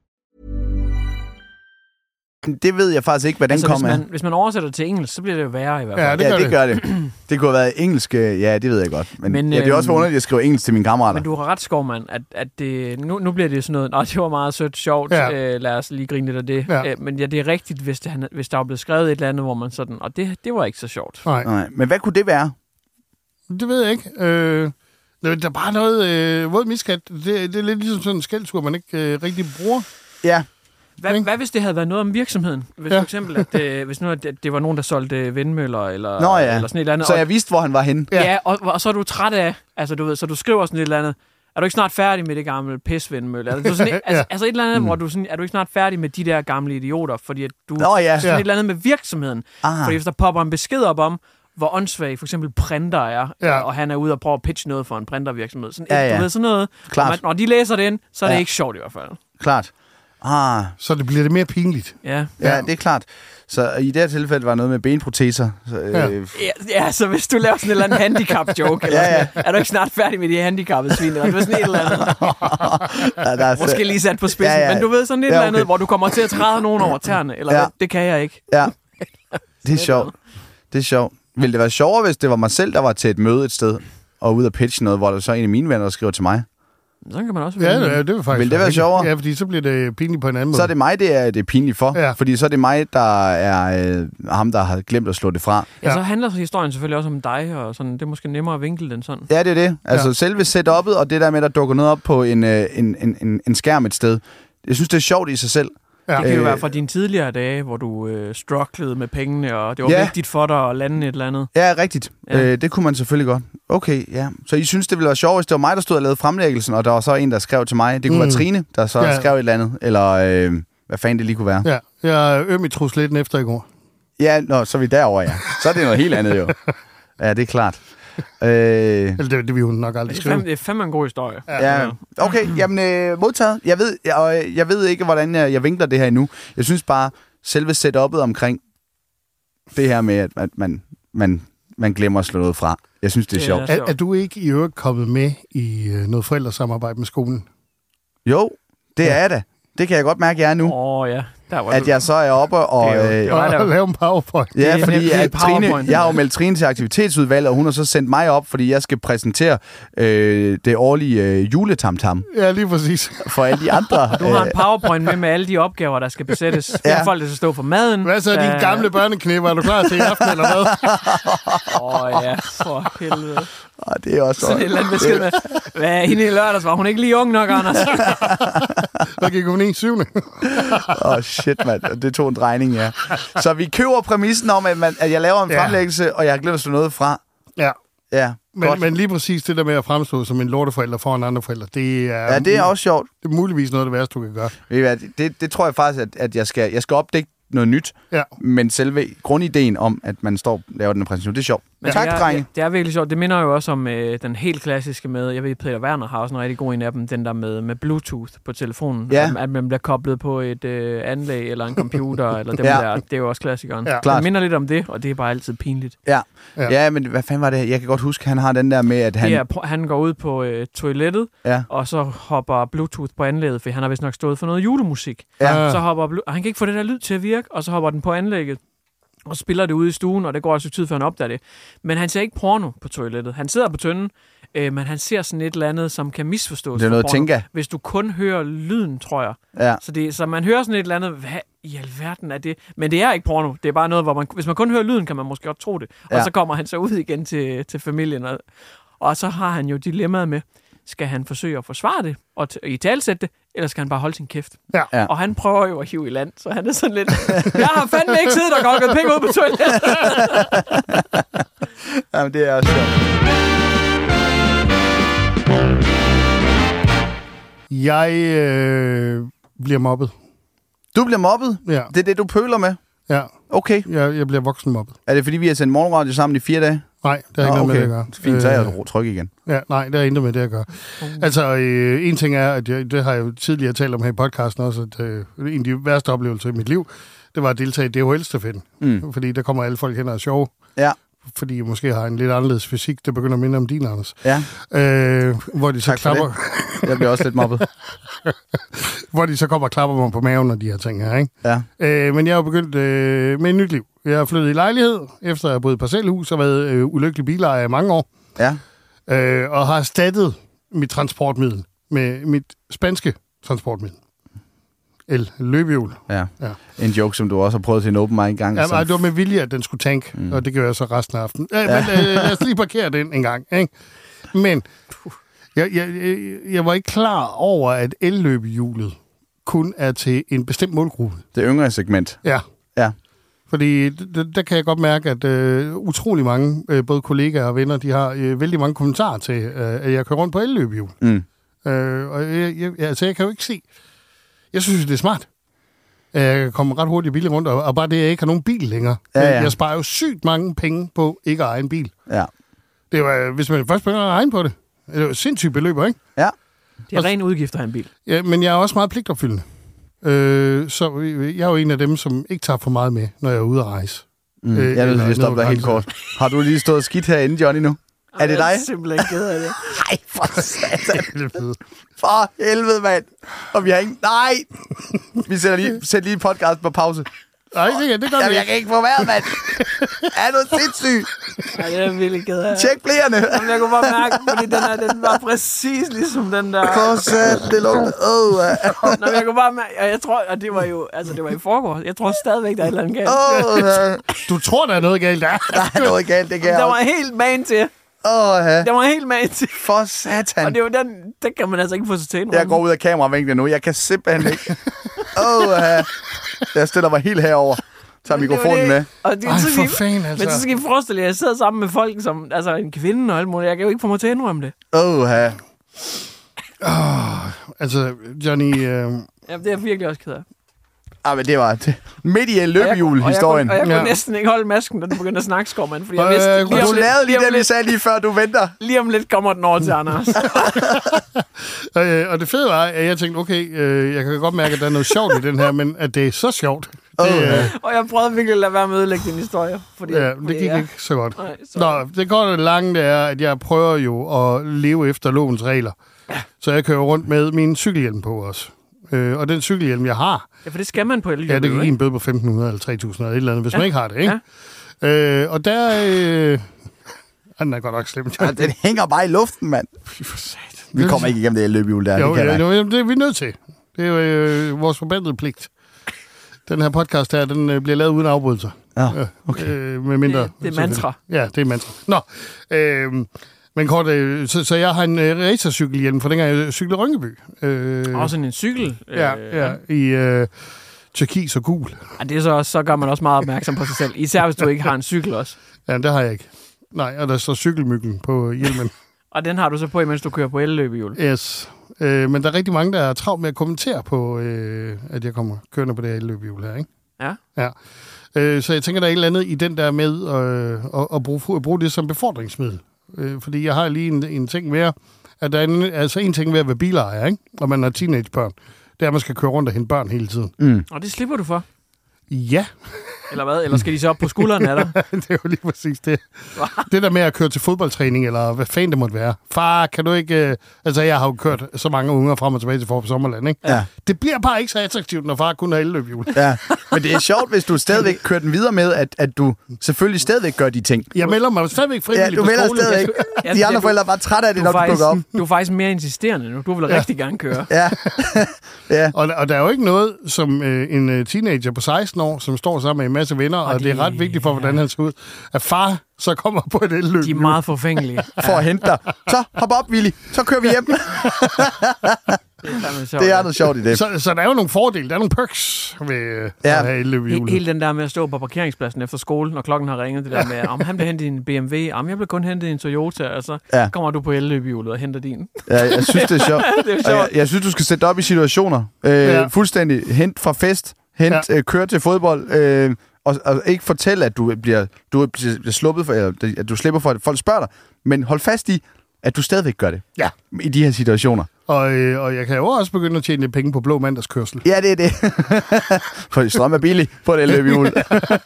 Det ved jeg faktisk ikke, hvad den Altså, kom hvis af. man, hvis man oversætter til engelsk, så bliver det jo værre i hvert Ja, fald. det ja, gør det det. gør det. Det kunne have været engelsk. øh, Ja, det ved jeg godt. Men, Men, ja, det er også øhm, underligt, at jeg skriver engelsk til mine kammerater. Men du har ret, Skovmand, at, at det, nu, nu bliver det sådan noget, det var meget sødt, sjovt, Ja. ja. øh, lad os lige grine lidt af det. Ja. Øh, men ja, det er rigtigt, hvis, det, han- hvis der var blevet skrevet et eller andet, hvor man sådan, og det, det var ikke så sjovt. Nej, Nej, men hvad kunne det være? det ved jeg ikke. Øh, der er bare noget øh, våd miskat. Det, det er lidt ligesom sådan en skældsord, man ikke øh, rigtig bruger. Ja, Hvad, Ikke? hvad hvis det havde været noget om virksomheden? Hvis Ja. for eksempel, at, øh, hvis nu, at det, det var nogen, der solgte vindmøller, eller, Nå ja. eller sådan et eller andet. så jeg vidste, hvor han var henne. ja, ja og, og, så er du træt af, altså du ved, så du skriver sådan et eller andet, er du ikke snart færdig med det gamle pisvindmølle? Altså, du sådan, et- altså, Ja. altså et eller andet, mm. hvor du sådan, er du ikke snart færdig med de der gamle idioter? Fordi at du Nå ja. sådan Ja. et eller andet med virksomheden. Ah. Fordi hvis der popper en besked op om, hvor åndssvag for eksempel printer er, Ja. og han er ude og prøve at pitche noget for en printervirksomhed. Sådan, Ja, ja. Du ved sådan noget. Klart. Når, man, når de læser det ind, så er det Ja. ikke sjovt i hvert fald. Klart. Ah, Så det bliver det mere pinligt. Ja. ja, Ja. det er klart. Så i det her tilfælde var noget med benproteser. Så, Ja. øh, Ja, ja, så hvis du laver sådan en eller anden handicap-joke, eller Ja, ja. sådan, er du ikke snart færdig med de handicappede svin, eller sådan et eller andet. der er, Måske lige sat på spidsen, Ja, ja, ja. ja. men du ved sådan et Ja, eller andet, okay. hvor du kommer til at træde nogen over tæerne, eller Ja. ja. det kan jeg ikke. Ja, det er sjovt. Det er sjovt. Ville det være sjovere, hvis det var mig selv, der var til et møde et sted, og ude at pitche noget, hvor der så en af mine venner, der skriver til mig? Sådan kan man også Ja, vælge. det, vil faktisk Vil det være sjovere? Ja, fordi så bliver det pinligt på en anden måde. Så er det mig, det er, det er pinligt for. Ja. Fordi så er det mig, der er øh, ham, der har glemt at slå det fra. Ja, så handler historien selvfølgelig også om dig, og sådan, det er måske nemmere at vinkle den sådan. Ja, det er det. Altså Ja. ja. selve setup'et, og det der med, at der dukker noget op på en, øh, en, en, en, en skærm et sted, jeg synes, det er sjovt i sig selv. Ja. Det kan jo Øh, være fra dine tidligere dage, hvor du øh, strugglede med pengene, og det var Ja. vigtigt for dig at lande et eller andet. Ja, rigtigt. Ja. Øh, det kunne man selvfølgelig godt. Okay, ja. Så I synes, det ville være sjovt, hvis det var mig, der stod og lavede fremlæggelsen, og der var så en, der skrev til mig. Det kunne Mm. være Trine, der så Ja. ja. skrev et eller andet. Eller øh, hvad fanden det lige kunne være. Ja, jeg er øm i trusletten efter i går. Ja, nå, så er vi derovre, ja. Så er det noget helt andet, jo. Ja, det er klart. Øh, Eller det, det vil hun nok aldrig Det er, skrive. fandme, det er fandme en god historie. ja, okay, jamen øh, modtaget. Jeg ved, jeg, øh, jeg ved ikke, hvordan jeg, jeg vinkler det her endnu. Jeg synes bare, selve setup'et omkring det her med, at, at man, man, man glemmer at slå noget fra. Jeg synes, det er Det sjovt. er- Er, er du ikke i øvrigt kommet med i øh, noget forældresamarbejde med skolen? Jo, det er jeg da. Det kan jeg godt mærke, jeg er nu. Åh oh, ja, At du. jeg så er oppe og... Det er jo- øh, det Og lave en powerpoint. Det Ja, er fordi at Trine, PowerPoint. jeg har jo meldt Trine til aktivitetsudvalget, og hun har så sendt mig op, fordi jeg skal præsentere øh, det årlige øh, juletamtam Ja, lige præcis. for alle de andre. Du har en øh, powerpoint med med alle de opgaver, der skal besættes. Ja. Folk, der skal stå for maden. Hvad så, dine Øh, gamle børneknæpper? Er du klar til i aften, eller hvad? Åh oh, ja, for helvede. Og det er også Sådan et eller andet besked med, hvad er hende i lørdags? Var hun ikke lige ung nok, Anders? Hvad gik hun i syvende? Åh, oh, shit, mand. Det tog en drejning, ja. Så vi køber præmissen om, at, man, at jeg laver en Ja. fremlæggelse, og jeg har glemt at slå noget fra. Ja, Ja, men, godt. men lige præcis det der med at fremstå som en lorteforælder foran andre forældre, det er, Ja, det er også sjovt. det er muligvis noget af det værste, du kan gøre. Hvad, Det, det tror jeg faktisk, at, at jeg, skal, jeg skal opdække noget nyt, Ja. men selve grundideen om, at man står og laver den her præsentation, det er sjovt. Men tak, det er, drenge. Det er virkelig sjovt. Det minder jo også om øh, den helt klassiske med, jeg ved, Peter Werner har også en rigtig god en af dem, den der med, med Bluetooth på telefonen. Ja. At, at man bliver koblet på et øh, anlæg eller en computer, eller dem Ja. der. Det er jo også klassikeren. Ja. Det Klart. minder lidt om det, og det er bare altid pinligt. Ja. Ja. ja, men hvad fanden var det? Jeg kan godt huske, han har den der med, at han... Han, det er, han går ud på øh, toilettet, Ja. og så hopper Bluetooth på anlægget, for han har vist nok stået for noget julemusik. Ja. Så hopper og han kan ikke få det der lyd til at virke, og så hopper den på anlægget og spiller det ude i stuen, og det går altså tid, før han opdager det. Men han ser ikke porno på toilettet. Han sidder på tønden, øh, men han ser sådan et eller andet, som kan misforstås. Det er for noget porno, Tinka. Hvis du kun hører lyden, tror jeg. Ja. Så, det, så man hører sådan et eller andet, hvad i alverden er det? Men det er ikke porno. Det er bare noget, hvor man, hvis man kun hører lyden, kan man måske godt tro det. Og Ja. så kommer han så ud igen til, til familien, og, og så har han jo dilemmaet med, skal han forsøge at forsvare det og t- i talsætte det, eller skal han bare holde sin kæft? Ja. Ja. Og han prøver jo at hive i land, så han er sådan lidt, jeg har fandme ikke siddet og gokket penge ud på toilettet. Jamen, det er også sjovt. Jeg øh, bliver mobbet. Du bliver mobbet? Ja, Det er det, du pøler med? ja. Okay. Jeg, jeg bliver voksen mobbet. Er det, fordi vi har sendt morgenradio sammen i fire dage? Nej, det har ikke Nå, noget med det at gøre. Fint, så er Øh, jeg tryg igen. Ja, nej, det har intet med det at gøre. Altså, øh, en ting er, at jeg, det har jeg jo tidligere talt om her i podcasten også, at øh, en af de værste oplevelser i mit liv, det var at deltage i DHL-stafetten. Mm. Fordi der kommer alle folk hen og er sjove. Ja. Fordi jeg måske har en lidt anderledes fysik, der begynder at minde om din, Anders. Ja, Øh, hvor, de så Tak for klapper, jeg bliver også lidt mobbet. hvor de så kommer og klapper mig på maven og de her ting her, ikke? Ja. Øh, men jeg har begyndt øh, med et nyt liv. Jeg har flyttet i lejlighed, efter jeg har boet i parcelhus og været øh, ulykkelig bilejer i mange år. Ja. øh, og har erstattet mit transportmiddel med mit spanske transportmiddel. El løbehjul. ja. Ja. En joke, som du også har prøvet til en open mic engang. Ja, som- nej, det var med vilje, at den skulle tank, mm. og det gør jeg så resten af aftenen. Ja, men øh, lad os lige parkere den en gang. Ikke? Men jeg, jeg, jeg, var ikke klar over, at elløbehjulet kun er til en bestemt målgruppe. Det yngre segment. Ja. Ja. Fordi der, der kan jeg godt mærke, at øh, utrolig mange, øh, både kollegaer og venner, de har øh, vældig mange kommentarer til, øh, at jeg kører rundt på elløbehjul. Mm. Øh, og jeg, jeg, altså, jeg kan jo ikke se... Jeg synes, det er smart. Jeg kan komme ret hurtigt billigt rundt, og, og bare det, at jeg ikke har nogen bil længere. Ja, ja. Jeg, jeg sparer jo sygt mange penge på ikke at eje en bil. Ja. Det var, hvis man først begynder at regne på det. Det er jo sindssygt beløb, ikke? Ja. Det er ren udgift at have en bil. Ja, men jeg er også meget pligtopfyldende. Øh, så jeg er jo en af dem, som ikke tager for meget med, når jeg er ude at rejse. Mm. Øh, jeg vil lige stoppe dig helt kort. Har du lige stået skidt herinde, Johnny, nu? Er det dig? Jeg er simpelthen ked af det. Nej, for satan. For helvede, mand. Og vi har ikke... Nej! Vi sætter lige, sætter lige podcast på pause. Nej, det, det gør Jamen, jeg ikke. kan ikke få vejret, mand. Er du sindssyg? Ja, det er virkelig ked af. Tjek blærerne. Jamen, jeg kunne bare mærke, fordi den, her, den var præcis ligesom den der... For satan, det lugter. Åh, oh, Nå, men jeg kunne bare mærke, og jeg tror, og det var jo, altså det var i forgårs. Jeg tror stadigvæk, der er et eller andet galt. oh, Du tror, der er noget galt der. der er noget galt, det kan Der var helt man til. Åh, ja. Den var helt med til. For satan. Og det var den, den kan man altså ikke få sig til Jeg går ud af kameravinklen nu. Jeg kan simpelthen ikke. Åh, ja. Jeg stiller mig helt herover. Tager mikrofonen det. med. Og det, Ej, så for fanden, altså. Men så skal I forestille jer, at jeg sidder sammen med folk, som altså en kvinde og alt muligt. Jeg kan jo ikke få mig til at indrømme det. Åh, ja. Altså, Johnny... Øh, Ja, det er jeg virkelig også ked af. Ah, men det var det. midt i løbehjul-historien. Og jeg, kunne, og jeg kunne Ja. næsten ikke holde masken, da den begyndte at snakke, skovmand. Fordi jeg Øh, vidste, og lige Du lidt, lavede lige lige, det, vi sagde lige før, du venter. lige om lidt kommer den over til Anders. øh, og det fede var, at jeg tænkte, okay, øh, jeg kan godt mærke, at der er noget sjovt i den her, men at det er så sjovt. Det, ja. øh, og jeg prøvede virkelig at lade være med at ødelægge din historie. Fordi, ja, fordi det gik jeg- ikke så godt. Nej, så, Nå, det korte og lange det er, at jeg prøver jo at leve efter lovens regler. Så jeg kører rundt med min cykelhjelm på også. Øh, og den cykelhjelm, jeg har, Ja, for det skal man på el. ja, det kan give en bøde på 1.500 eller 3.000 eller et eller andet, hvis ja. man ikke har det, ikke? Ja. Øh, og der... Øh, ah, den er godt nok slem. Ja, den hænger bare i luften, mand. For satan. Vi kommer ikke igennem det løbehjul der. Jo, det kan jo, jo, det er vi nødt til. Det er jo øh, vores forbandede pligt. Den her podcast her, den øh, bliver lavet uden afbrydelser. Ja, okay. øh, med mindre, Det- det er mantra. Ja, det er mantra. Nå, øh, men kort, øh, så, så jeg har en øh, racercykelhjelm, for dengang jeg cyklede Rynkeby. Øh, Også en cykel. ja, øh, ja, i øh, turkis og gul. Ja, det er så, også, så gør man også meget opmærksom på sig selv. Især hvis du ikke har en cykel også. Ja, det har jeg ikke. Nej, og der står cykelmyggen på hjelmen. Og den har du så på, mens du kører på elløbehjul. yes. Øh, men der er rigtig mange, der er travlt med at kommentere på, øh, at jeg kommer kørende på det her løbehjul her, ikke? Ja. Ja. Øh, så jeg tænker, der er et eller andet i den der med øh, at, at, bruge, at bruge det som befordringsmiddel. Øh, fordi jeg har lige en, en ting mere, at der er en, altså en ting ved at være bilejer, ikke? og man har teenagebørn. Det er, at man skal køre rundt og hente børn hele tiden. Mm. Og det slipper du for. Ja, Eller hvad? Eller skal de så op på skulderen af dig? det er jo lige præcis det. det der med at køre til fodboldtræning, eller hvad fanden det måtte være. Far, kan du ikke... Øh, altså, jeg har jo kørt så mange unger frem og tilbage til for Sommerland, ikke? Ja. Det bliver bare ikke så attraktivt, når far kun har elløbhjul. Ja, men det er sjovt, hvis du stadigvæk kører den videre med, at, at du selvfølgelig stadigvæk gør de ting. Jeg melder mig stadigvæk Ja, frivilligt du på melder stadigvæk. Ja, De andre du- forældre er bare trætte af det, Du når du faktisk, dukker op. du er faktisk mere insisterende nu. Du vil Ja. rigtig gerne køre. Ja, ja. Og, og der er jo ikke noget som øh, en øh, teenager på 16 år, som står sammen med en masse venner, og, Og det er de- ret vigtigt for, hvordan han ser ud, at far så kommer på et elløb. De er meget forfængelige. for at hente dig. Så hop op, Willy. Så kører vi hjem. Det er, Det er ja. noget sjovt i det. Så, så der er jo nogle fordele, der er nogle perks ved Ja. at have elløbhjul. He- Hele den der med at stå på parkeringspladsen efter skole, når klokken har ringet, det der med, om han bliver hentet i en BMW, om jeg bliver kun hentet i en Toyota, og så Ja. ja. kommer du på elløbehjulet og henter din. Ja, jeg synes, det er sjovt. det er sjovt. jeg, jeg synes, du skal sætte op i situationer. Øh, Ja. ja. Fuldstændig. Hent fra fest. Hent, ja. øh, kør til fodbold. Øh, og, og ikke fortælle, at du bliver, du bliver sluppet for, eller, at du slipper for, at folk spørger dig. Men hold fast i, at du stadigvæk gør det. Ja. I de her situationer. Og, øh, og jeg kan jo også begynde at tjene lidt penge på blå mandagskørsel. Ja, det er det. for strøm er billig på det løbehjul.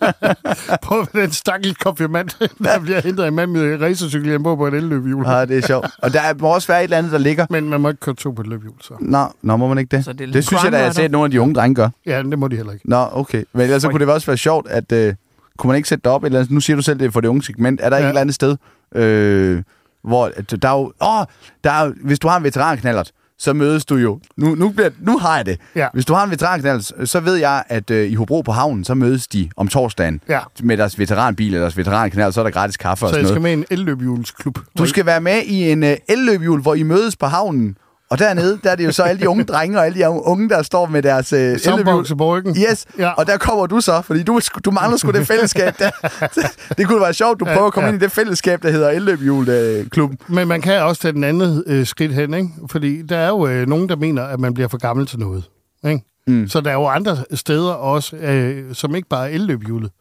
på den stakkel konfirmand, der bliver hentet en mand med racercykel hjemme på på et elløbhjul. ja, det er sjovt. Og der må også være et eller andet, der ligger. Men man må ikke køre to på et løbehjul, så. Nå, nå må man ikke det? Så det det, synes jeg da, jeg har set nogle af de unge drenge gør. Ja, det må de heller ikke. Nå, okay. Men ellers så kunne det også være sjovt, at øh, kunne man ikke sætte det op et eller andet, nu siger du selv, det er for det unge segment. Er der ja. Et eller andet sted, øh, hvor der er jo, åh, der er, hvis du har en veteranknallert, så mødes du jo. Nu, nu, bliver, nu har jeg det. Ja. Hvis du har en veteranknallert, så ved jeg, at øh, i Hobro på havnen, så mødes de om torsdagen Ja. med deres veteranbil eller deres veteranknallert, så er der gratis kaffe og Så sådan jeg skal noget. med i en elløbhjulsklub. Du skal være med i en øh, elløbhjul, hvor I mødes på havnen. Og dernede, der er det jo så alle de unge drenge og alle de unge, der står med deres øh. Soundbox på ryggen. Yes, Ja. og der kommer du så, fordi du, du mangler sgu det fællesskab. Der. Det kunne være sjovt, du Ja, prøver at komme ja. ind i det fællesskab, der hedder Elløbhjul-klubben. Men man kan også tage den anden øh, skridt hen, ikke? Fordi der er jo øh, nogen, der mener, at man bliver for gammel til noget. Ikke? Mm. Så der er jo andre steder også, øh, som ikke bare er elløbhjulet,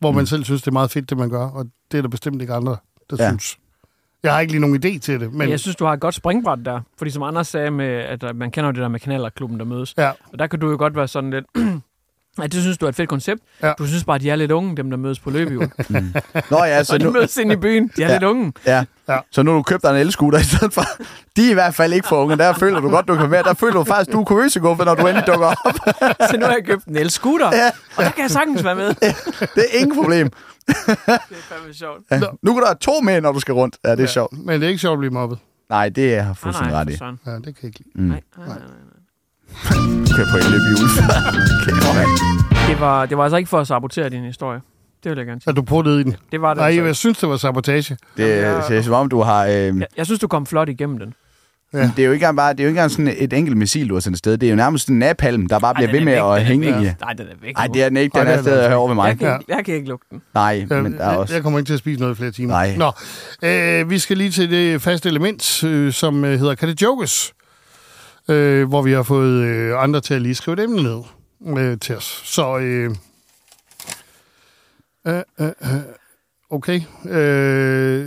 hvor mm. man selv synes, det er meget fedt, det man gør, og det er der bestemt ikke andre, der. Ja. synes. Jeg har ikke lige nogen idé til det, men jeg synes, du har et godt springbræt der. Fordi som Anders sagde, med, at øh, man kender jo det der med kanalerklubben, der mødes. ja, Og der kan du jo godt være sådan lidt... at det synes du er et fedt koncept. Ja. Du synes bare, at de er lidt unge, dem der mødes på løbehjul. Nå ja, så og de nu, mødes ind i byen. De er Ja. lidt unge. ja. Ja. så nu har du købt dig en elskuter i stedet for. De er i hvert fald ikke for unge. Der føler du godt, du kan være. Der føler du faktisk, du er kuriøseguffe, når du endelig dukker op. Så nu har jeg købt en el-scooter. Ja. Og der kan jeg sagtens være med. Det Det er ingen problem. er fandme sjovt. Ja. Nu kan der to med, når du skal rundt. Ja, det er ja. sjovt. Men det er ikke sjovt at blive mobbet. Nej, det er jeg fuldstændig ret i. Ja, det kan jeg ikke lide. Mm. Nej, nej, nej, nej. Du kan på alright. Det var, det var altså ikke for at sabotere din historie. Det vil jeg gerne sige. at du puttede i den. Det var det. Nej, altså. jeg synes, det var sabotage. Det Jamen, jeg- ser som om, du har... Øh, jeg, jeg synes, du kom flot igennem den. Ja. Det er jo ikke engang bare, det er jo ikke engang sådan et enkelt missil, du har sendt afsted. Det er jo nærmest en napalm, der bare bliver Ej, ved den med væk, at hænge i. Nej, den er væk Nej, det er den ikke. Den det er stadig herovre ved mig. Jeg kan, ikke, jeg kan ikke lugte den. Nej, Jeg, men der er også... jeg kommer ikke til at spise noget i flere timer. Nej. Nå, øh, vi skal lige til det faste element, øh, som øh, hedder Kan det jokes? Øh, hvor vi har fået øh, andre til at lige skrive emne ned øh, til os. Så, øh, øh, øh, øh, okay. Øh,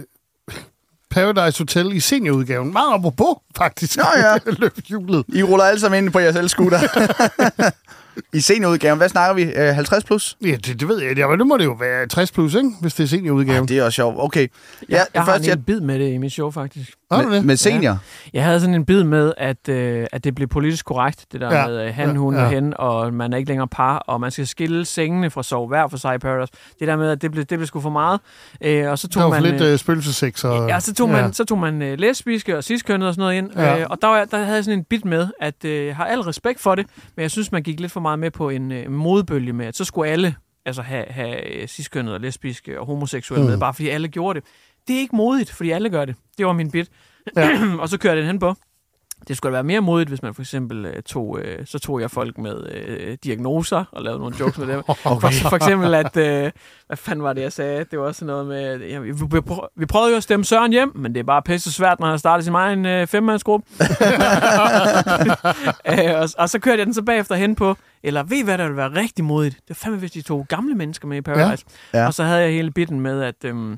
Paradise Hotel i seniorudgaven. Meget apropos, faktisk. Nå ja. Løb hjulet. I ruller alle sammen ind på jeres elskuter. I seniorudgaven, hvad snakker vi? Øh, 50 plus? Ja, det, det ved jeg. Ja, men nu må det jo være 60 plus, ikke? Hvis det er seniorudgaven. Det er også sjovt. Okay. Ja, Jeg, jeg har først, en jeg, jeg... bid med det i mit show, faktisk. Har du med, det? med senior. Jeg havde sådan en bid med, at, øh, at det blev politisk korrekt, det der Ja. ja. med øh, han, Ja, hun ja. og hen, og man er ikke længere par, og man skal skille sengene fra sove hver for sig i Paradise. Det der med, at det blev, det blev sgu for meget. Øh, og så Der tog var man... for lidt øh, øh, spøgelsessex. Og, Ja, så tog man, så tog man øh, lesbiske og ciskønnet og sådan noget ind. Ja. Ja. Øh, og der, var, der havde jeg sådan en bit med, at øh, jeg har al respekt for det, men jeg synes, man gik lidt for meget med på en øh, modbølge med, at så skulle alle altså, have, have øh, ciskønnet og lesbiske og homoseksuelle mm. med, bare fordi alle gjorde det. Det er ikke modigt, fordi alle gør det. Det var min bit. Ja. og så kører jeg den hen på. Det skulle da være mere modigt, hvis man for eksempel øh, tog, øh, så tog jeg folk med øh, diagnoser og lavede nogle jokes med dem. For, for eksempel, at, øh, hvad fanden var det, jeg sagde? Det var også noget med, ja, vi, vi, prøv- vi prøvede jo at stemme Søren hjem, men det er bare pisse svært, når han startet sin egen øh, femmandsgruppe. øh, og, og, så kørte jeg den så bagefter hen på, eller ved I, hvad der ville være rigtig modigt? Det var fandme, hvis de tog gamle mennesker med i Paradise. Ja. Ja. Og så havde jeg hele bitten med, at... Øhm,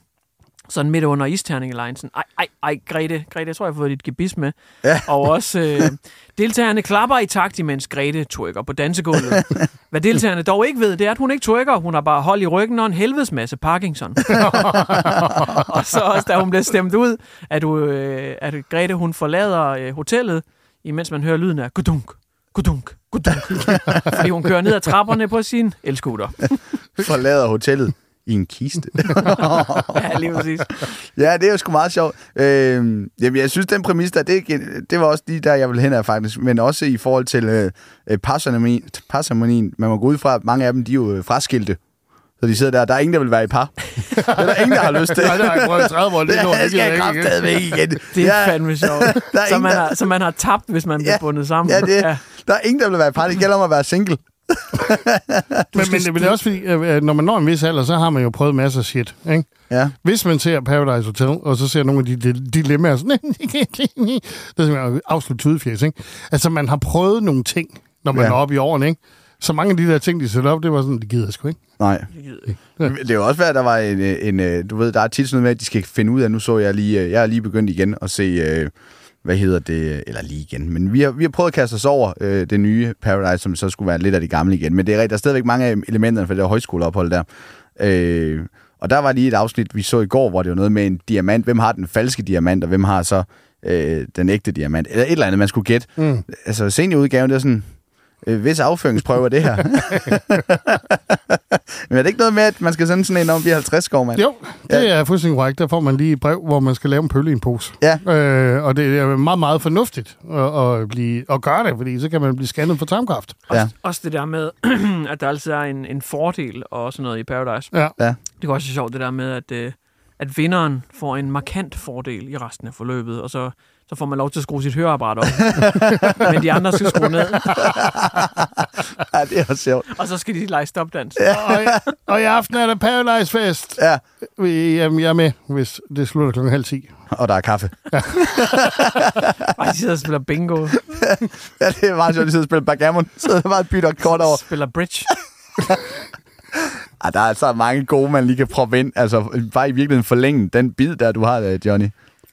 sådan midt under isterningeline, sådan, ej, ej, ej, Grete, Grete, jeg tror, jeg har fået dit gebis med. Ja. Og også øh, deltagerne klapper i takt, imens Grete twerker på dansegulvet. Hvad deltagerne dog ikke ved, det er, at hun ikke twerker. Hun har bare hold i ryggen og en helvedes masse Parkinson. og så også, da hun bliver stemt ud, at, du, øh, at Grete, hun forlader øh, hotellet, imens man hører lyden af gudunk, gudunk, gudunk. Fordi hun kører ned ad trapperne på sin elskuter. Forlader hotellet i en kiste. ja, lige præcis. ja, det er jo sgu meget sjovt. Øh, jamen, jeg synes, den præmis der, det, det var også lige der, jeg ville hen af faktisk. Men også i forhold til øh, øh, parceremoni- parceremonien. Man må gå ud fra, at mange af dem, de er jo øh, fraskilte. Så de sidder der, der er ingen, der vil være i par. det er der ingen, der har lyst til. Nej, det har jeg prøvet i 30 år. Det, skal jeg kraftedeme ikke igen. Det er Ja, fandme sjovt. der er Så man, der- har, så man har tabt, hvis man bliver Ja. bundet sammen. Ja, det, der er ingen, der vil være i par. Det gælder om at være single. Men, men, men det er også fordi, øh, når man når en vis alder, så har man jo prøvet masser af shit. Ikke? Ja. Hvis man ser Paradise Hotel, og så ser nogle af de, de dilemmaer, sådan, det er simpelthen afslut tudefjes, ikke? Altså, man har prøvet nogle ting, når man Ja. er oppe i årene, ikke? Så mange af de der ting, de sætter op, det var sådan, det gider jeg sgu ikke. Nej. Det er jo også værd, at der var en, en, en, du ved, der er tit sådan noget med, at de skal finde ud af, nu så jeg lige, øh, jeg er lige begyndt igen at se, øh, hvad hedder det, eller lige igen, men vi har, vi har prøvet at kaste os over øh, det nye Paradise, som så skulle være lidt af det gamle igen, men det er rigtigt, der er stadigvæk mange af elementerne for det der højskoleophold der. Øh, og der var lige et afsnit, vi så i går, hvor det var noget med en diamant. Hvem har den falske diamant, og hvem har så øh, den ægte diamant? Eller et eller andet, man skulle gætte. Mm. Altså seniorudgaven, det er sådan, hvis afføringsprøve er det her. Men er det ikke noget med, at man skal sende sådan en om vi er 50 skov, mand? Jo, det er fuldstændig korrekt. Der får man lige et brev, hvor man skal lave en pølle i en pose. Ja. Øh, og det er meget, meget fornuftigt at, at, blive, at gøre det, fordi så kan man blive scannet for tarmkræft. Ja. Også, også det der med, at der altid er en, en fordel og sådan noget i Paradise. Ja. Ja. Det er også sjovt det der med, at, øh, at vinderen får en markant fordel i resten af forløbet, og så, så får man lov til at skrue sit høreapparat op. Men de andre skal skrue ned, ja, det er også sjovt. og så skal de lege stopdans. og, i- og i aften er der Paradise Fest. Ja, Jamen, jeg er med, hvis det slutter klokken halv 10. og der er kaffe. Bare de sidder og spiller bingo, Ja, det er meget sjovt, at de sidder og spiller backgammon. Så der bare bytter kort over. spiller bridge. Ej, der er altså mange gode, man lige kan proppe ind. Altså, bare i virkeligheden forlænge den bid, der du har, øh, Johnny,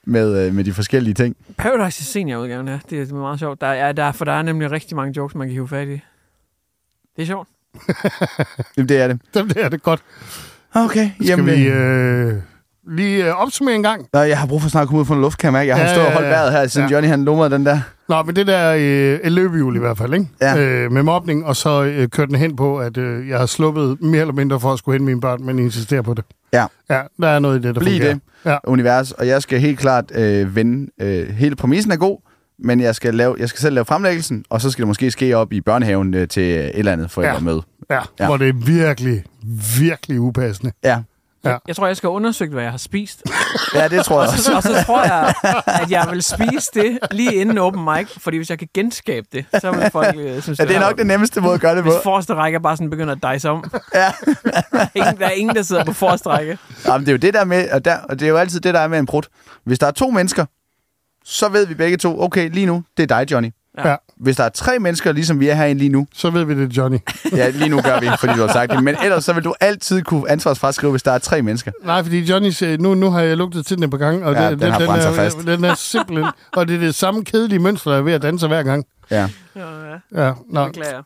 med, øh, med de forskellige ting. Paradise i seniorudgaven, ja. Det er meget sjovt. Der er, der, for der er nemlig rigtig mange jokes, man kan hive fat i. Det er sjovt. Jamen, det er det. Det er det godt. Okay, Skal jamen... vi øh... øh, lige øh, opsummere en gang? Nå, jeg har brug for snart at komme ud fra en luft, kan jeg mærke. Jeg har Ja, stået og holdt vejret her, siden Ja. Johnny han lumrede den der. Nå, men det der øh, løbehjul i hvert fald, ikke? Ja. Øh, med mobning, og så øh, kørte den hen på, at øh, jeg har sluppet mere eller mindre for at skulle hente mine børn, men insisterer på det. Ja. Ja, der er noget i det, der Bliv fungerer. det. Ja. univers, og jeg skal helt klart øh, vende. Øh, hele præmissen er god, men jeg skal, lave, jeg skal selv lave fremlæggelsen, og så skal det måske ske op i børnehaven øh, til et eller andet forældremøde. Ja, Ja. ja, hvor det virkelig, virkelig upassende. Ja. Ja. Jeg tror, jeg skal have undersøgt, hvad jeg har spist. Ja, det tror jeg Og også. så, og så tror jeg, at jeg vil spise det lige inden open mic, fordi hvis jeg kan genskabe det, så vil folk øh, synes, Ja, det er nok den nemmeste måde at gøre det på. Hvis forreste række bare sådan begynder at dejse om. Ja. ingen, der er ingen, der sidder på forreste række. Jamen, det er jo det der med, og, der, og det er jo altid det, der er med en brud. Hvis der er to mennesker, så ved vi begge to, okay, lige nu, det er dig, Johnny. Ja. ja. Hvis der er tre mennesker, ligesom vi er herinde lige nu, Så ved vi det, Johnny. ja, lige nu gør vi, fordi du har sagt det, men ellers så vil du altid kunne ansvarsfraskrive, hvis der er tre mennesker. Nej, fordi Johnny siger, nu, nu har jeg lugtet til den et par gange, og Ja, det, den har brændt sig er, fast. den er simpelthen... Og det er det samme kedelige mønster, der er ved at danse hver gang. Ja. Ja, ja. Ja, nå, Beklager.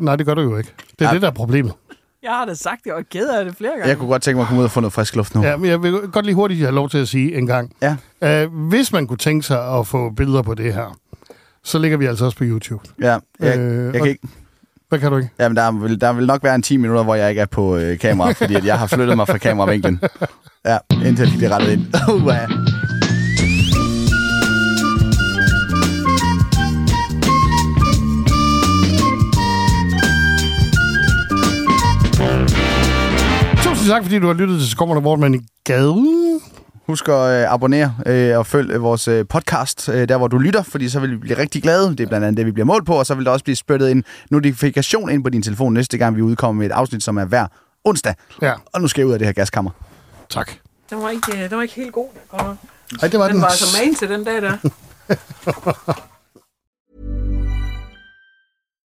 nej, det gør du jo ikke. Det er Ja. det, der er problemet. Jeg har da sagt, jeg var ked af det flere gange. Jeg kunne godt tænke mig at komme ud og få noget frisk luft nu. Ja, men jeg vil godt lige hurtigt have lov til at sige en gang. Ja. Uh, hvis man kunne tænke sig at få billeder på det her, så ligger vi altså også på YouTube. Ja, jeg, Øh, jeg og- kan ikke... Hvad kan du ikke? Jamen, der vil, der vil nok være en 10 minutter, hvor jeg ikke er på øh, kamera, fordi at jeg har flyttet mig fra kameravinklen. Ja, indtil det rettet ind. Uh, ja. Tusind tak, fordi du har lyttet til Så kommer der Vortman i gaden. Husk at øh, abonnere øh, og følg øh, vores øh, podcast, øh, der hvor du lytter, fordi så vil vi blive rigtig glade. Det er blandt andet det, vi bliver målt på, og så vil der også blive spyttet en notifikation ind på din telefon næste gang, vi udkommer med et afsnit, som er hver onsdag. Ja. Og nu skal jeg ud af det her gaskammer. Tak. Den var ikke, øh, den var ikke helt god. Ej, det var Den den. var altså magen til den dag der.